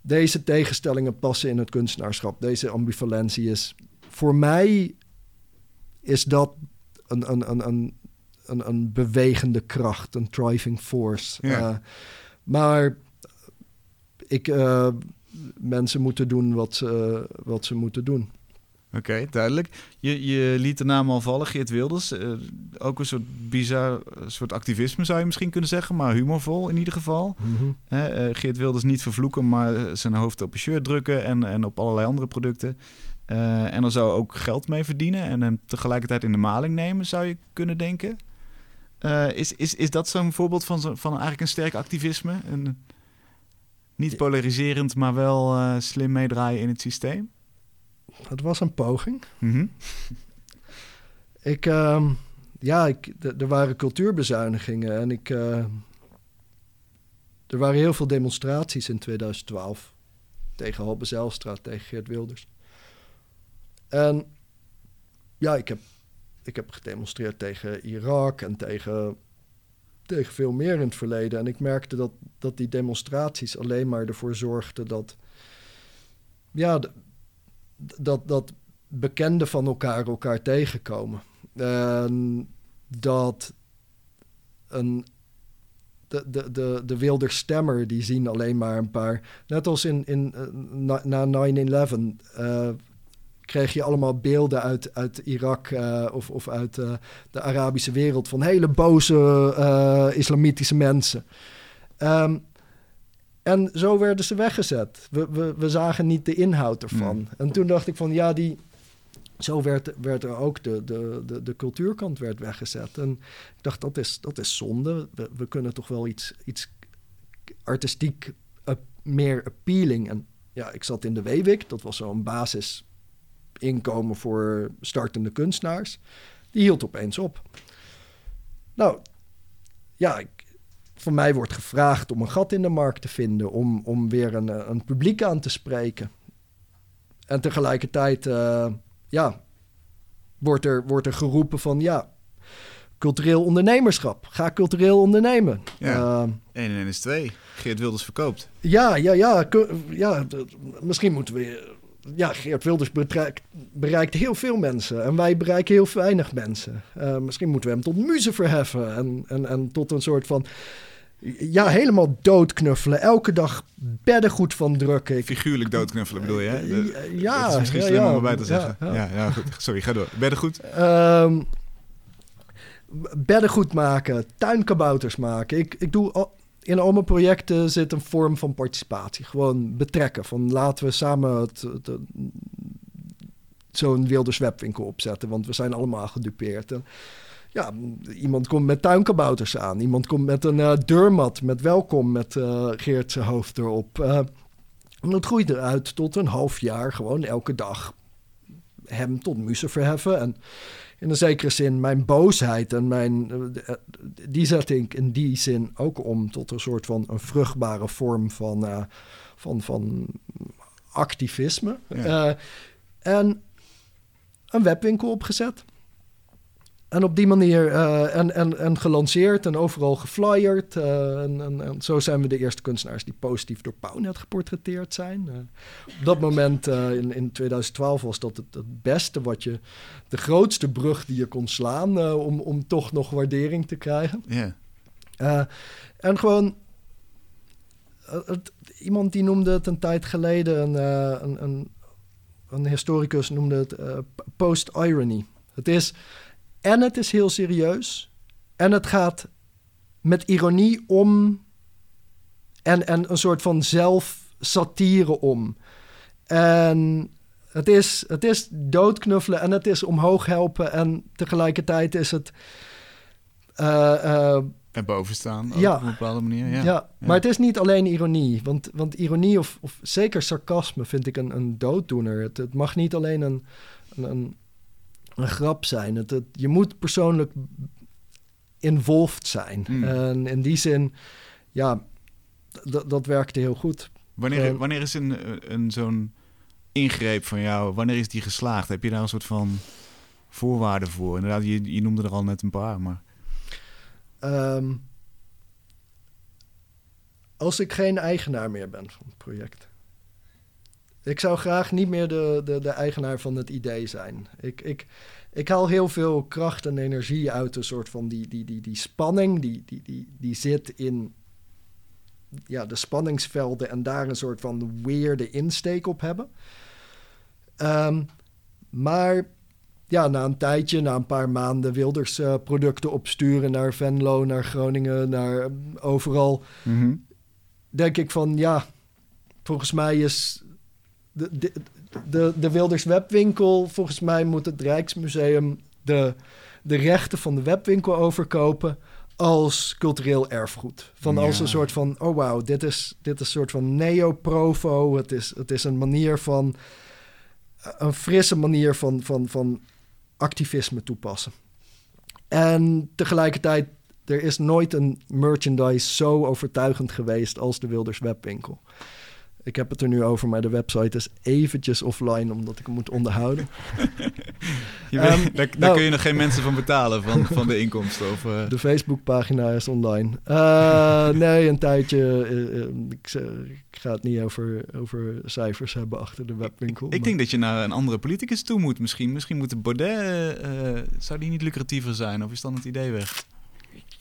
Deze tegenstellingen passen in het kunstenaarschap. Deze ambivalentie is voor mij is dat een, een, een, een, een, een bewegende kracht, een driving force. Ja. Eh, maar ik, eh, mensen moeten doen wat ze, wat ze moeten doen. Oké, duidelijk. Je, je liet de naam al vallen, Geert Wilders. Eh, ook een soort bizar soort activisme zou je misschien kunnen zeggen, maar humorvol in ieder geval. Eh, Geert Wilders niet vervloeken, maar zijn hoofd op een shirt drukken en, en op allerlei andere producten. En er zou ook geld mee verdienen en hem tegelijkertijd in de maling nemen, zou je kunnen denken. Eh, is, is, is dat zo'n voorbeeld van, zo, van eigenlijk een sterk activisme? Een, niet polariserend, maar wel eh, slim meedraaien in het systeem? Het was een poging. Mhm. Ik, ehm, ja, ik, er waren cultuurbezuinigingen en ik, eh, er waren heel veel demonstraties in 2012 tegen Halbe Zijlstra, tegen Geert Wilders. En ja, ik heb, ik heb gedemonstreerd tegen Irak en tegen, tegen veel meer in het verleden. En ik merkte dat, dat die demonstraties alleen maar ervoor zorgden dat, ja, dat, dat bekenden van elkaar elkaar tegenkomen. En dat een, de, de, de, de wilde stemmer, die zien alleen maar een paar... Net als in, in, eh, na, na 9-11 eh, kreeg je allemaal beelden uit, uit Irak eh, of, of uit eh, de Arabische wereld... van hele boze eh, islamitische mensen. Ehm, en zo werden ze weggezet. We, we, we zagen niet de inhoud ervan. Hmm. En toen dacht ik van ja, die, zo werd, werd er ook de, de, de, de cultuurkant werd weggezet. En ik dacht, dat is, dat is zonde. We, we kunnen toch wel iets, iets artistiek meer appealing. En ja, ik zat in de WWIC. Dat was zo'n basisinkomen voor startende kunstenaars. Die hield opeens op. Nou, ja, ik, van mij wordt gevraagd om een gat in de markt te vinden, om, om weer een, een publiek aan te spreken. En tegelijkertijd, eh, ja, wordt er, wordt er geroepen van, ja, cultureel ondernemerschap. Ga cultureel ondernemen. Ja. 1 en 1 is 2. Geert Wilders verkoopt. ja, ja, ja. ja misschien moeten we... Ja, Geert Wilders bereikt, bereikt heel veel mensen. En wij bereiken heel weinig mensen. Eh, misschien moeten we hem tot muze verheffen. En, en, en tot een soort van... Ja, helemaal doodknuffelen. Elke dag beddengoed van drukken. Ik, Figuurlijk doodknuffelen bedoel je? Hè? De- ja, het is misschien ja, slim om ja, erbij te zeggen. ja. Ja, ja, goed. Sorry, ga door. Ben je er goed? Ehm, beddengoed maken, tuinkabouters maken. Ik, ik doe al, in al mijn projecten zit een vorm van participatie. Gewoon betrekken. Van laten we samen het, zo'n wilde webwinkel opzetten. Want we zijn allemaal gedupeerd. Ja, iemand komt met tuinkabouters aan. Iemand komt met een eh, deurmat met welkom met eh Geert zijn hoofd erop. Eh, en dat groeit eruit tot een half jaar. Gewoon elke dag hem tot muzen verheffen. En in een zekere zin mijn boosheid en mijn... eh, die zet ik in die zin ook om tot een soort van een vruchtbare vorm van, eh, van, van activisme. Ja. Eh, en een webwinkel opgezet. En op die manier eh, en, en, en gelanceerd en overal geflyerd. eh, en, en, en zo zijn we de eerste kunstenaars die positief door Pownet geportretteerd zijn. Eh, op dat moment, in, in 2012, was dat het, het beste wat je... de grootste brug die je kon slaan om, om toch nog waardering te krijgen. Ja. En gewoon... het- iemand die noemde het een tijd geleden... een, een, een, een historicus noemde het post-irony. Het is... En het is heel serieus. En het gaat met ironie om. En, en een soort van zelfsatire om. En het is, het is doodknuffelen en het is omhoog helpen. En tegelijkertijd is het. eh, eh, En boven staan ook Ja. op een bepaalde manier. Ja. ja, maar het is niet alleen ironie. Want, want ironie of, of zeker sarcasme vind ik een, een dooddoener. Het, het mag niet alleen een, een, een, een grap zijn. Het, het- je moet persoonlijk involved zijn. Mm. En in die zin, ja, dat werkte heel goed. Wanneer, wanneer is een, een zo'n ingreep van jou, wanneer is die geslaagd? Heb je daar een soort van voorwaarden voor? Inderdaad, je, je noemde er al net een paar, maar... Ehm, als ik geen eigenaar meer ben van het project. Ik zou graag niet meer de, de, de eigenaar van het idee zijn. Ik, ik, ik haal heel veel kracht en energie uit een soort van die, die, die, die spanning die, die, die, die zit in ja, de spanningsvelden en daar een soort van weerde insteek op hebben. Ehm, maar ja, na een tijdje, na een paar maanden Wilders eh, producten opsturen naar Venlo, naar Groningen, naar eh, overal, denk ik van ja, volgens mij is de, de, de, de Wilders webwinkel, volgens mij moet het Rijksmuseum de, de rechten van de webwinkel overkopen als cultureel erfgoed. Van als Ja. een soort van, oh wauw, dit is, dit is een soort van neo-provo. Het is, het is een manier van, een frisse manier van, van, van activisme toepassen. En tegelijkertijd, er is nooit een merchandise zo overtuigend geweest als de Wilders webwinkel. Ik heb het er nu over, maar de website is eventjes offline omdat ik hem moet onderhouden. Je Ehm, weet- daar daar nou- kun je nog geen mensen van betalen, van, van de inkomsten. Of, eh, De Facebookpagina is online. Eh, nee, een tijdje. eh, ik, ik ga het niet over, over cijfers hebben achter de webwinkel. ik denk dat je naar een andere politicus toe moet misschien. Misschien moet de Baudet, zou die niet lucratiever zijn? Of is dan het idee weg?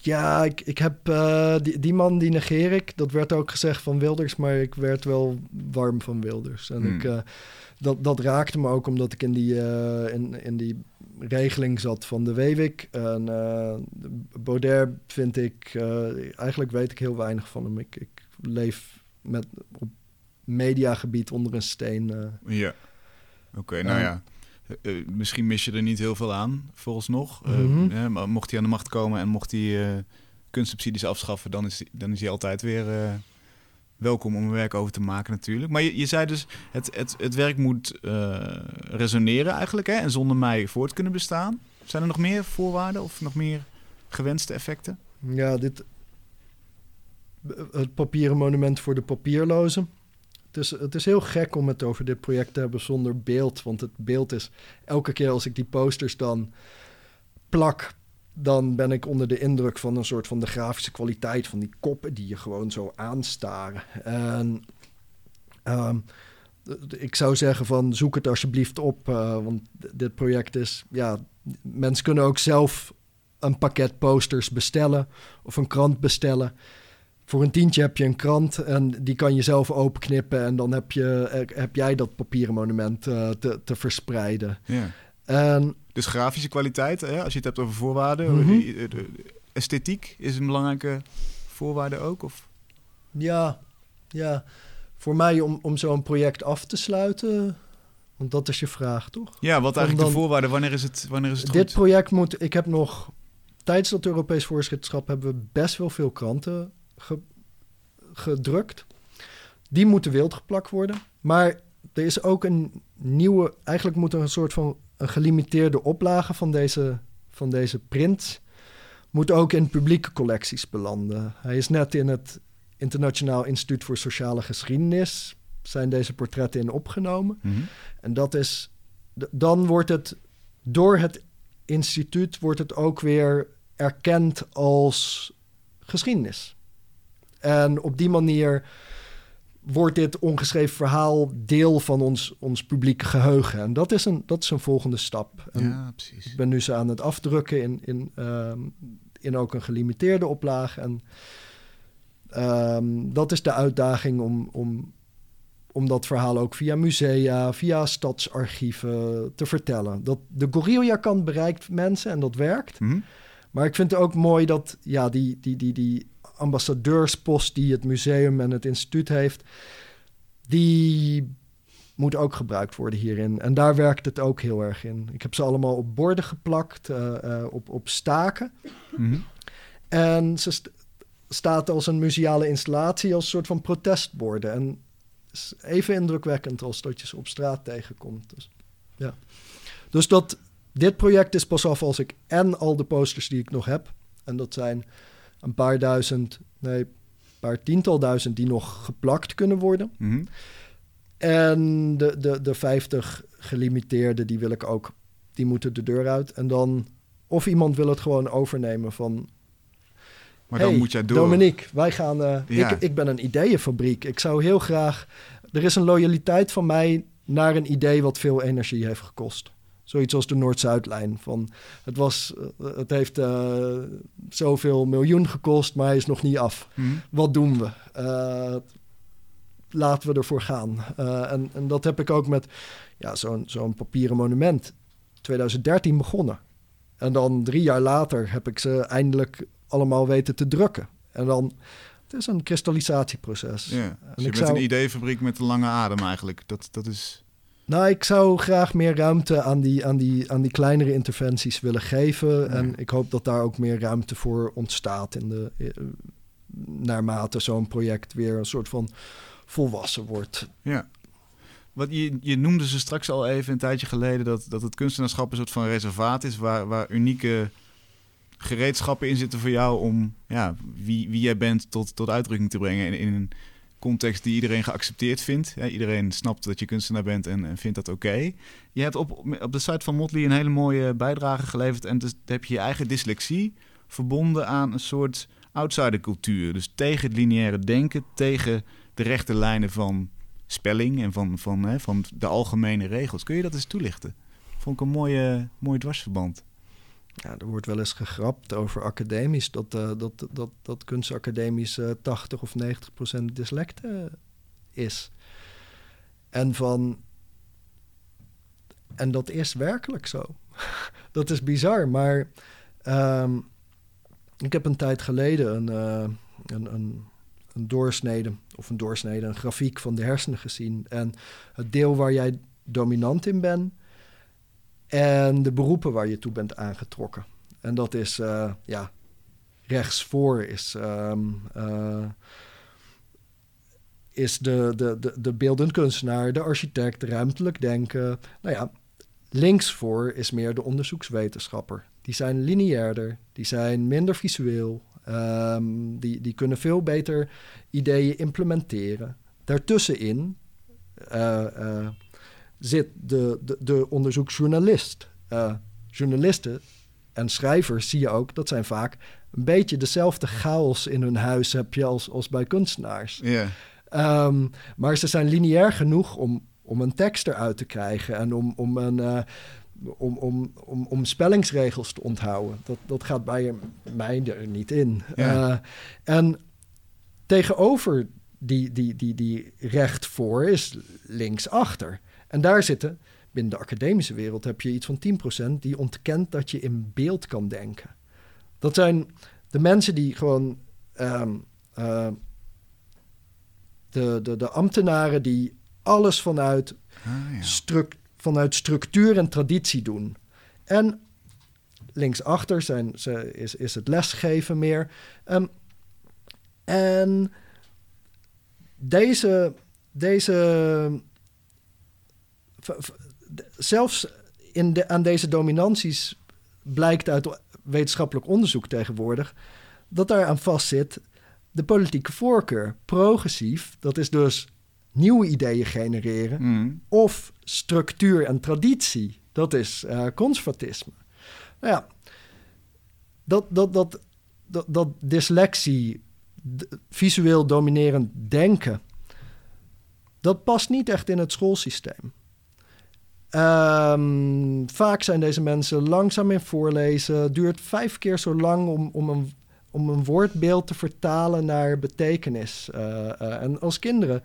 Ja, ik, ik heb eh, die, die man die negeer ik. Dat werd ook gezegd van Wilders, maar ik werd wel warm van Wilders. En Hmm. ik, eh, dat, dat raakte me ook omdat ik in die, eh, in, in die regeling zat van de WEWIK. En Baudet vind ik, eigenlijk weet ik heel weinig van hem. Ik, ik leef met, op mediagebied onder een steen. Ja. Oké, nou Ja. Eh, eh, misschien mis je er niet heel veel aan, vooralsnog. Eh, Mhm. eh, maar mocht hij aan de macht komen en mocht hij kunstsubsidies afschaffen, dan is, hij- dan is hij altijd weer welkom om er werk over te maken natuurlijk. Maar je, je zei dus, het, het, het werk moet resoneren eigenlijk hè, en zonder mij voort kunnen bestaan. Zijn er nog meer voorwaarden of nog meer gewenste effecten? Ja, dit. Het papieren monument voor de papierlozen. Het is, het is heel gek om het over dit project te hebben zonder beeld. Want het beeld is. Elke keer als ik die posters dan plak. dan ben ik onder de indruk van een soort van de grafische kwaliteit van die koppen die je gewoon zo aanstaren. En. ehm, ik zou zeggen van zoek het alsjeblieft op. eh, want dit project is. Ja, mensen kunnen ook zelf een pakket posters bestellen of een krant bestellen. Voor een tientje heb je een krant en die kan je zelf openknippen. En dan heb, je, eh, heb jij dat papieren monument uh, te, te verspreiden. Ja. En, Dus grafische kwaliteit, hè, als je het hebt over voorwaarden. Mhm. die- de- de- esthetiek is een belangrijke voorwaarde ook? Of? ja, ja, voor mij om, om zo'n project af te sluiten. Want dat is je vraag, toch? Ja, wat eigenlijk dan- de voorwaarden? Wanneer is het, wanneer is het Dit goed? project moet... Ik heb nog... Tijdens dat Europees voorzitterschap hebben we best wel veel kranten ge- gedrukt. Die moeten wild geplakt worden. Maar er is ook een nieuwe... Eigenlijk moet er een soort van een gelimiteerde oplage van deze, van deze print... moet ook in publieke collecties belanden. Hij is net in het Internationaal Instituut voor Sociale Geschiedenis... zijn deze portretten in opgenomen. Mhm. En dat is, dan wordt het door het instituut wordt het ook weer erkend als geschiedenis. En op die manier wordt dit ongeschreven verhaal deel van ons, ons publieke geheugen. En dat is een, dat is een volgende stap. En Ja, precies. ik ben nu ze aan het afdrukken in, in, ehm, in ook een gelimiteerde oplage. En ehm, dat is de uitdaging om, om, om dat verhaal ook via musea, via stadsarchieven te vertellen. Dat, de Gorilla-kant bereikt mensen en dat werkt. Mhm. Maar ik vind het ook mooi dat ja, die, die, die, die ambassadeurspost die het museum en het instituut heeft, die moet ook gebruikt worden hierin. En daar werkt het ook heel erg in. Ik heb ze allemaal op borden geplakt, eh, eh, op, op staken. Mhm. En ze st- staat als een museale installatie, als een soort van protestborden. En is even indrukwekkend als dat je ze op straat tegenkomt. Dus, ja. dus dat, dit project is pas af als ik en al de posters die ik nog heb. En dat zijn een paar duizend, nee, een paar tiental duizend die nog geplakt kunnen worden. Mhm. En de, de, de 50 gelimiteerde, die wil ik ook, die moeten de deur uit. En dan, of iemand wil het gewoon overnemen van... Maar dan moet jij door. Dominique, wij gaan... eh, Ja. ik, ik ben een ideeënfabriek. Ik zou heel graag... Er is een loyaliteit van mij naar een idee wat veel energie heeft gekost. Zoiets als de Noord-Zuidlijn. Van, het, was, eh, het heeft eh, zoveel miljoen gekost, maar hij is nog niet af Mhm. wat doen we? Eh, laten we ervoor gaan. En, en dat heb ik ook met ja, zo'n zo'n papieren monument. 2013 begonnen. En dan drie jaar later heb ik ze eindelijk allemaal weten te drukken. En dan, het is een kristallisatieproces. Ja. En Dus je ik bent zou- een ideeënfabriek met een lange adem eigenlijk. Dat, dat is... Nou, ik zou graag meer ruimte aan die, aan die, aan die kleinere interventies willen geven. En ik hoop dat daar ook meer ruimte voor ontstaat in de, eh, naarmate zo'n project weer een soort van volwassen wordt. Ja. Wat je, je noemde ze straks al even een tijdje geleden dat, dat het kunstenaarschap een soort van reservaat is waar, waar unieke gereedschappen in zitten voor jou om ja, wie, wie jij bent tot, tot uitdrukking te brengen in, in een context die iedereen geaccepteerd vindt. Iedereen snapt dat je kunstenaar bent en, en vindt dat oké. Je hebt op, op de site van Motley een hele mooie bijdrage geleverd en dus heb je je eigen dyslexie verbonden aan een soort outsidercultuur. Dus tegen het lineaire denken, tegen de rechte lijnen van spelling en van, van, hè, van de algemene regels. Kun je dat eens toelichten? Vond ik een mooie, mooi dwarsverband. Ja, er wordt wel eens gegrapt over academisch, dat, eh, dat, dat, dat kunstacademisch eh 80 of 90 procent dyslecte is. En van. En dat is werkelijk zo. dat is bizar, maar. ehm, ik heb een tijd geleden een, eh, een, een, een doorsnede, of een doorsnede, een grafiek van de hersenen gezien. En het deel waar jij dominant in bent, en de beroepen waar je toe bent aangetrokken. En dat is, eh, ja, rechtsvoor is, ehm, eh, is de, de, de, de beeldend kunstenaar, de architect, ruimtelijk denken. Nou ja, linksvoor is meer de onderzoekswetenschapper. Die zijn lineairder, die zijn minder visueel, ehm, die, die kunnen veel beter ideeën implementeren. Daartussenin eh, zit de, de, de onderzoeksjournalist. Eh, journalisten en schrijvers zie je ook, dat zijn vaak een beetje dezelfde chaos in hun huis heb je als, als bij kunstenaars. Ja, Ehm, maar ze zijn lineair genoeg om, om een tekst eruit te krijgen en om, om, een, eh, om, om, om, om spellingsregels te onthouden. Dat, dat gaat bij mij er niet in. Eh, en tegenover die, die, die, die recht voor is linksachter. En daar zitten, binnen de academische wereld heb je iets van 10% die ontkent dat je in beeld kan denken. Dat zijn de mensen die gewoon ehm, eh, de, de, de ambtenaren die alles vanuit, Ah, ja. struc- vanuit structuur en traditie doen. En linksachter zijn, ze, is, is het lesgeven meer. Ehm, en deze, deze zelfs in de, aan deze dominanties blijkt uit wetenschappelijk onderzoek tegenwoordig dat daar aan vastzit de politieke voorkeur. Progressief, dat is dus nieuwe ideeën genereren, Mm. of structuur en traditie, dat is eh, conservatisme. Nou ja, dat, dat, dat, dat, dat dyslexie, visueel dominerend denken, dat past niet echt in het schoolsysteem. Ehm, vaak zijn deze mensen langzaam in voorlezen. Het duurt vijf keer zo lang om, om, een, om een woordbeeld te vertalen naar betekenis. Eh, eh, en als kinderen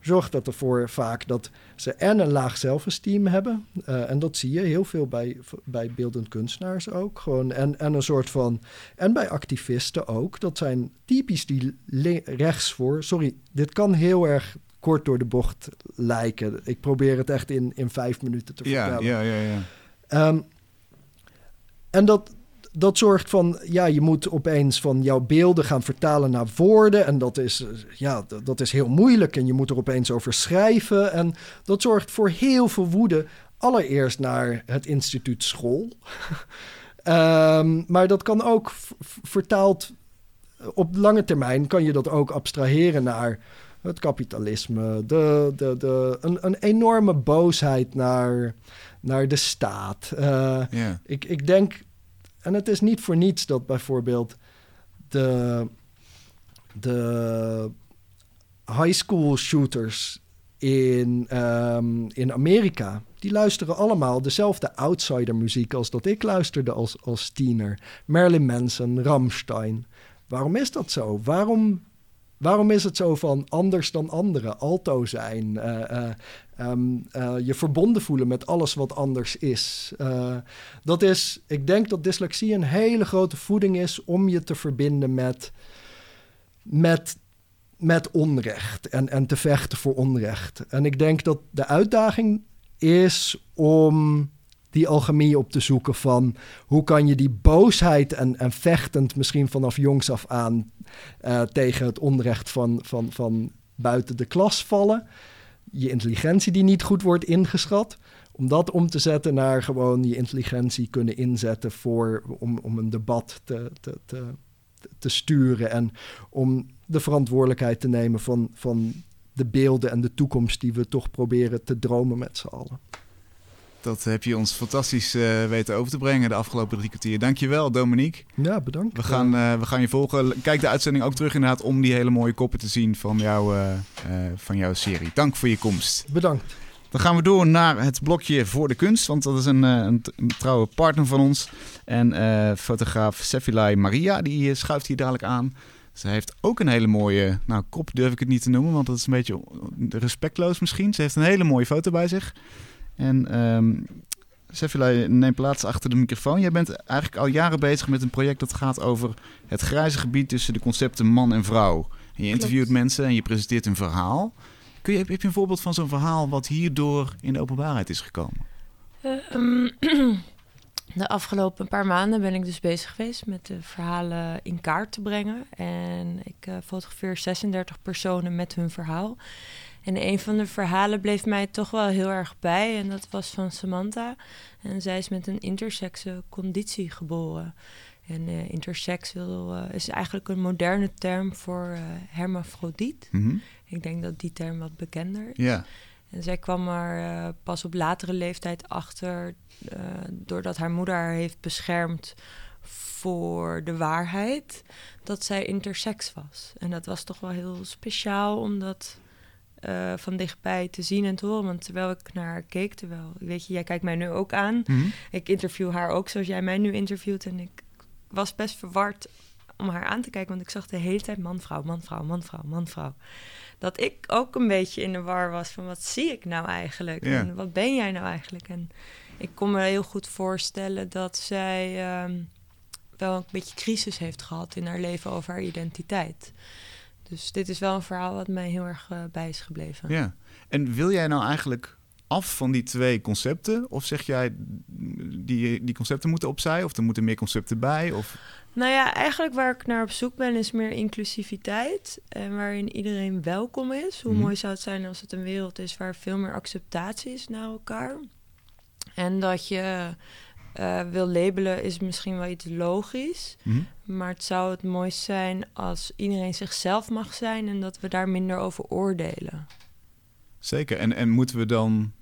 zorgt dat ervoor vaak dat ze en een laag zelfesteem hebben. eh, en dat zie je heel veel bij, bij beeldend kunstenaars ook. Gewoon, en, en een soort van. En bij activisten ook. Dat zijn typisch die rechts voor. Sorry, dit kan heel erg kort door de bocht lijken. Ik probeer het echt in, in vijf minuten te vertellen. ja, ja, ja. Ehm, en dat, dat zorgt van, ja, je moet opeens van jouw beelden gaan vertalen naar woorden. En dat is, ja, dat, dat is heel moeilijk. En je moet er opeens over schrijven. En dat zorgt voor heel veel woede. Allereerst naar het instituut school. Ehm, maar dat kan ook vertaald op lange termijn kan je dat ook abstraheren naar het kapitalisme, de, de, de, een, een enorme boosheid naar, naar de staat. Eh, ik, ik denk, en het is niet voor niets dat bijvoorbeeld de, de high school shooters in, ehm, in Amerika, die luisteren allemaal dezelfde outsider muziek als dat ik luisterde als, als tiener. Marilyn Manson, Rammstein. Waarom is dat zo? Waarom, waarom is het zo van anders dan anderen, alto zijn, eh, eh, ehm, eh, je verbonden voelen met alles wat anders is? Dat is, ik denk dat dyslexie een hele grote voeding is om je te verbinden met, met, met onrecht en, en te vechten voor onrecht. En ik denk dat de uitdaging is om die alchemie op te zoeken van hoe kan je die boosheid en, en vechtend misschien vanaf jongs af aan eh, tegen het onrecht van, van, van buiten de klas vallen. Je intelligentie die niet goed wordt ingeschat. Om dat om te zetten naar gewoon je intelligentie kunnen inzetten voor, om, om een debat te, te, te, sturen. En om de verantwoordelijkheid te nemen van, van de beelden en de toekomst die we toch proberen te dromen met z'n allen. Dat heb je ons fantastisch eh, weten over te brengen de afgelopen drie kwartier. Dankjewel, Dominique. Ja, bedankt. We gaan, eh, we gaan je volgen. Kijk de uitzending ook terug inderdaad om die hele mooie koppen te zien van, jou, eh, van jouw serie. Dank voor je komst. Bedankt. Dan gaan we door naar het blokje voor de kunst, want dat is een, een, trouwe partner van ons. En fotograaf Sefilai Maria, die schuift hier dadelijk aan. Ze heeft ook een hele mooie, nou kop durf ik het niet te noemen, want dat is een beetje respectloos misschien. Ze heeft een hele mooie foto bij zich. En ehm Sefilai neemt plaats achter de microfoon. Jij bent eigenlijk al jaren bezig met een project dat gaat over het grijze gebied tussen de concepten man en vrouw. En je interviewt mensen en je presenteert een verhaal. Kun je, heb je een voorbeeld van zo'n verhaal wat hierdoor in de openbaarheid is gekomen? Ehm, de afgelopen paar maanden ben ik dus bezig geweest met de verhalen in kaart te brengen. En ik eh, fotografeer 36 personen met hun verhaal. En een van de verhalen bleef mij toch wel heel erg bij. En dat was van Samantha. En zij is met een intersexe conditie geboren. En eh, intersex wil, eh, is eigenlijk een moderne term voor eh hermafrodiet. Mhm. Ik denk dat die term wat bekender is. En zij kwam er pas op latere leeftijd achter, doordat haar moeder haar heeft beschermd voor de waarheid, dat zij intersex was. En dat was toch wel heel speciaal om eh, van dichtbij te zien en te horen. Want terwijl ik naar haar keek, terwijl, weet je, jij kijkt mij nu ook aan. Mhm. Ik interview haar ook zoals jij mij nu interviewt. En ik was best verward om haar aan te kijken, want ik zag de hele tijd man, vrouw, man, vrouw, man, vrouw, man, vrouw. Dat ik ook een beetje in de war was van wat zie ik nou eigenlijk? En wat ben jij nou eigenlijk? En ik kon me heel goed voorstellen dat zij ehm, wel een beetje crisis heeft gehad in haar leven over haar identiteit. Dus dit is wel een verhaal wat mij heel erg eh, bij is gebleven. Ja. En wil jij nou eigenlijk af van die twee concepten? Of zeg jij, die, die concepten moeten opzij? Of er moeten meer concepten bij? Of... Nou ja, eigenlijk waar ik naar op zoek ben is meer inclusiviteit. En waarin iedereen welkom is. Hoe Mhm. mooi zou het zijn als het een wereld is waar veel meer acceptatie is naar elkaar. En dat je eh, wil labelen is misschien wel iets logisch. Mhm. Maar het zou het mooist zijn als iedereen zichzelf mag zijn en dat we daar minder over oordelen. Zeker. En, en moeten we dan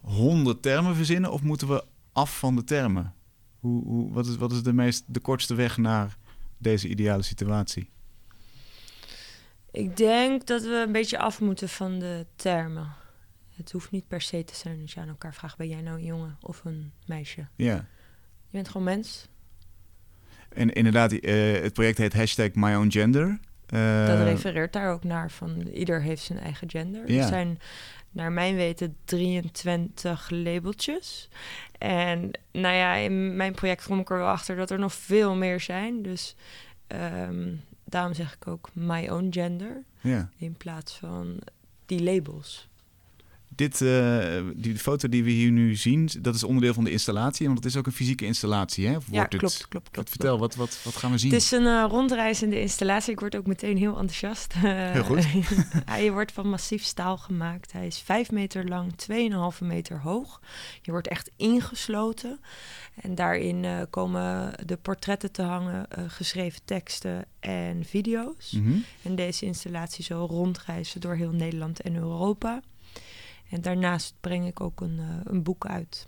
honderd termen verzinnen of moeten we af van de termen? Hoe, hoe, wat is, wat is de, meest, de kortste weg naar deze ideale situatie? Ik denk dat we een beetje af moeten van de termen. Het hoeft niet per se te zijn dat je aan elkaar vraagt: ben jij nou een jongen of een meisje? Ja. Je bent gewoon mens. En inderdaad, eh, het project heet hashtag My Own Gender. Eh, Dat refereert daar ook naar van ieder heeft zijn eigen gender. Ja. Er zijn naar mijn weten 23 labeltjes. En nou ja, in mijn project kom ik er wel achter dat er nog veel meer zijn. Dus ehm, daarom zeg ik ook my own gender ja. in plaats van die labels. Dit, eh, die foto die we hier nu zien, dat is onderdeel van de installatie. Want het is ook een fysieke installatie, hè? Of Ja, wordt het- klopt, klopt, klopt. Vertel, wat, wat, wat gaan we zien? Het is een eh, rondreizende installatie. Ik word ook meteen heel enthousiast. Heel goed. Hij wordt van massief staal gemaakt. Hij is 5 meter lang, 2,5 meter hoog. Je wordt echt ingesloten. En daarin eh, komen de portretten te hangen, eh, geschreven teksten en video's. Mhm. En deze installatie zal rondreizen door heel Nederland en Europa. En daarnaast breng ik ook een, eh, een boek uit.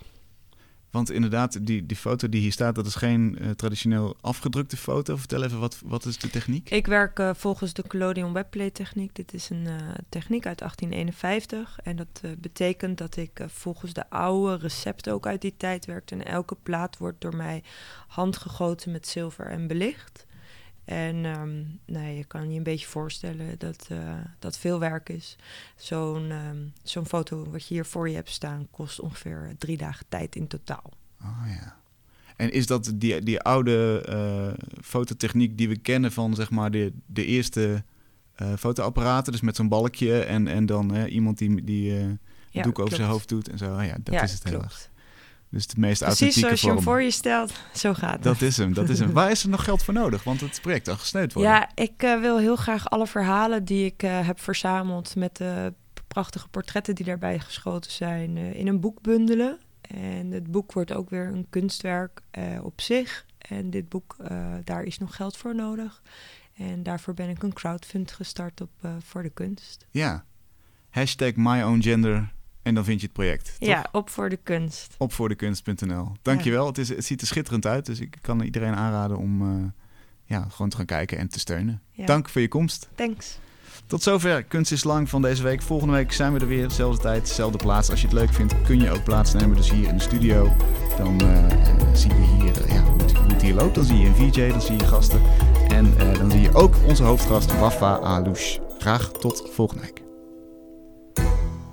Want inderdaad, die, die foto die hier staat, dat is geen eh, traditioneel afgedrukte foto. Vertel even, wat, wat is de techniek? Ik werk eh, volgens de Collodion Webplay techniek. Dit is een techniek uit 1851. En dat betekent dat ik volgens de oude recepten ook uit die tijd werk. En elke plaat wordt door mij handgegoten met zilver en belicht. En ehm, nou, je kan je een beetje voorstellen dat eh, dat veel werk is. Zo'n ehm, zo'n foto wat je hier voor je hebt staan kost ongeveer drie dagen tijd in totaal. Oh ja. En is dat die, die oude eh, fototechniek die we kennen van zeg maar de, de eerste eh, fotoapparaten? Dus met zo'n balkje en, en dan iemand die, die Ja, doek over klopt. zijn hoofd doet en zo. Oh ja, dat ja, is het heel klopt. erg. Dus de meest Precies authentieke zoals je hem vorm. voor je stelt, zo gaat het. Dat is hem, dat is hem. Waar is er nog geld voor nodig? Want het project al gesneeuwd worden. Ja, ik eh, wil heel graag alle verhalen die ik eh, heb verzameld met de prachtige portretten die daarbij geschoten zijn, eh, in een boek bundelen. En het boek wordt ook weer een kunstwerk op zich. En dit boek, daar is nog geld voor nodig. En daarvoor ben ik een crowdfund gestart op, voor de kunst. Ja. Hashtag My Own Gender en dan vind je het project. toch? Ja, op voor de kunst. Op voor de kunst.nl. Dankjewel. Het, is, het ziet er schitterend uit. Dus ik kan iedereen aanraden om eh, ja, gewoon te gaan kijken en te steunen. Ja. Dank voor je komst. Thanks. Tot zover Kunst is Lang van deze week. Volgende week zijn we er weer. Dezelfde tijd, dezelfde plaats. Als je het leuk vindt, kun je ook plaatsnemen. Dus hier in de studio. Dan eh, zie je hier eh, ja, hoe, het, hoe het hier loopt. Dan zie je een VJ, dan zie je gasten. En dan zie je ook onze hoofdgast Wafa Alouche. Graag tot volgende week.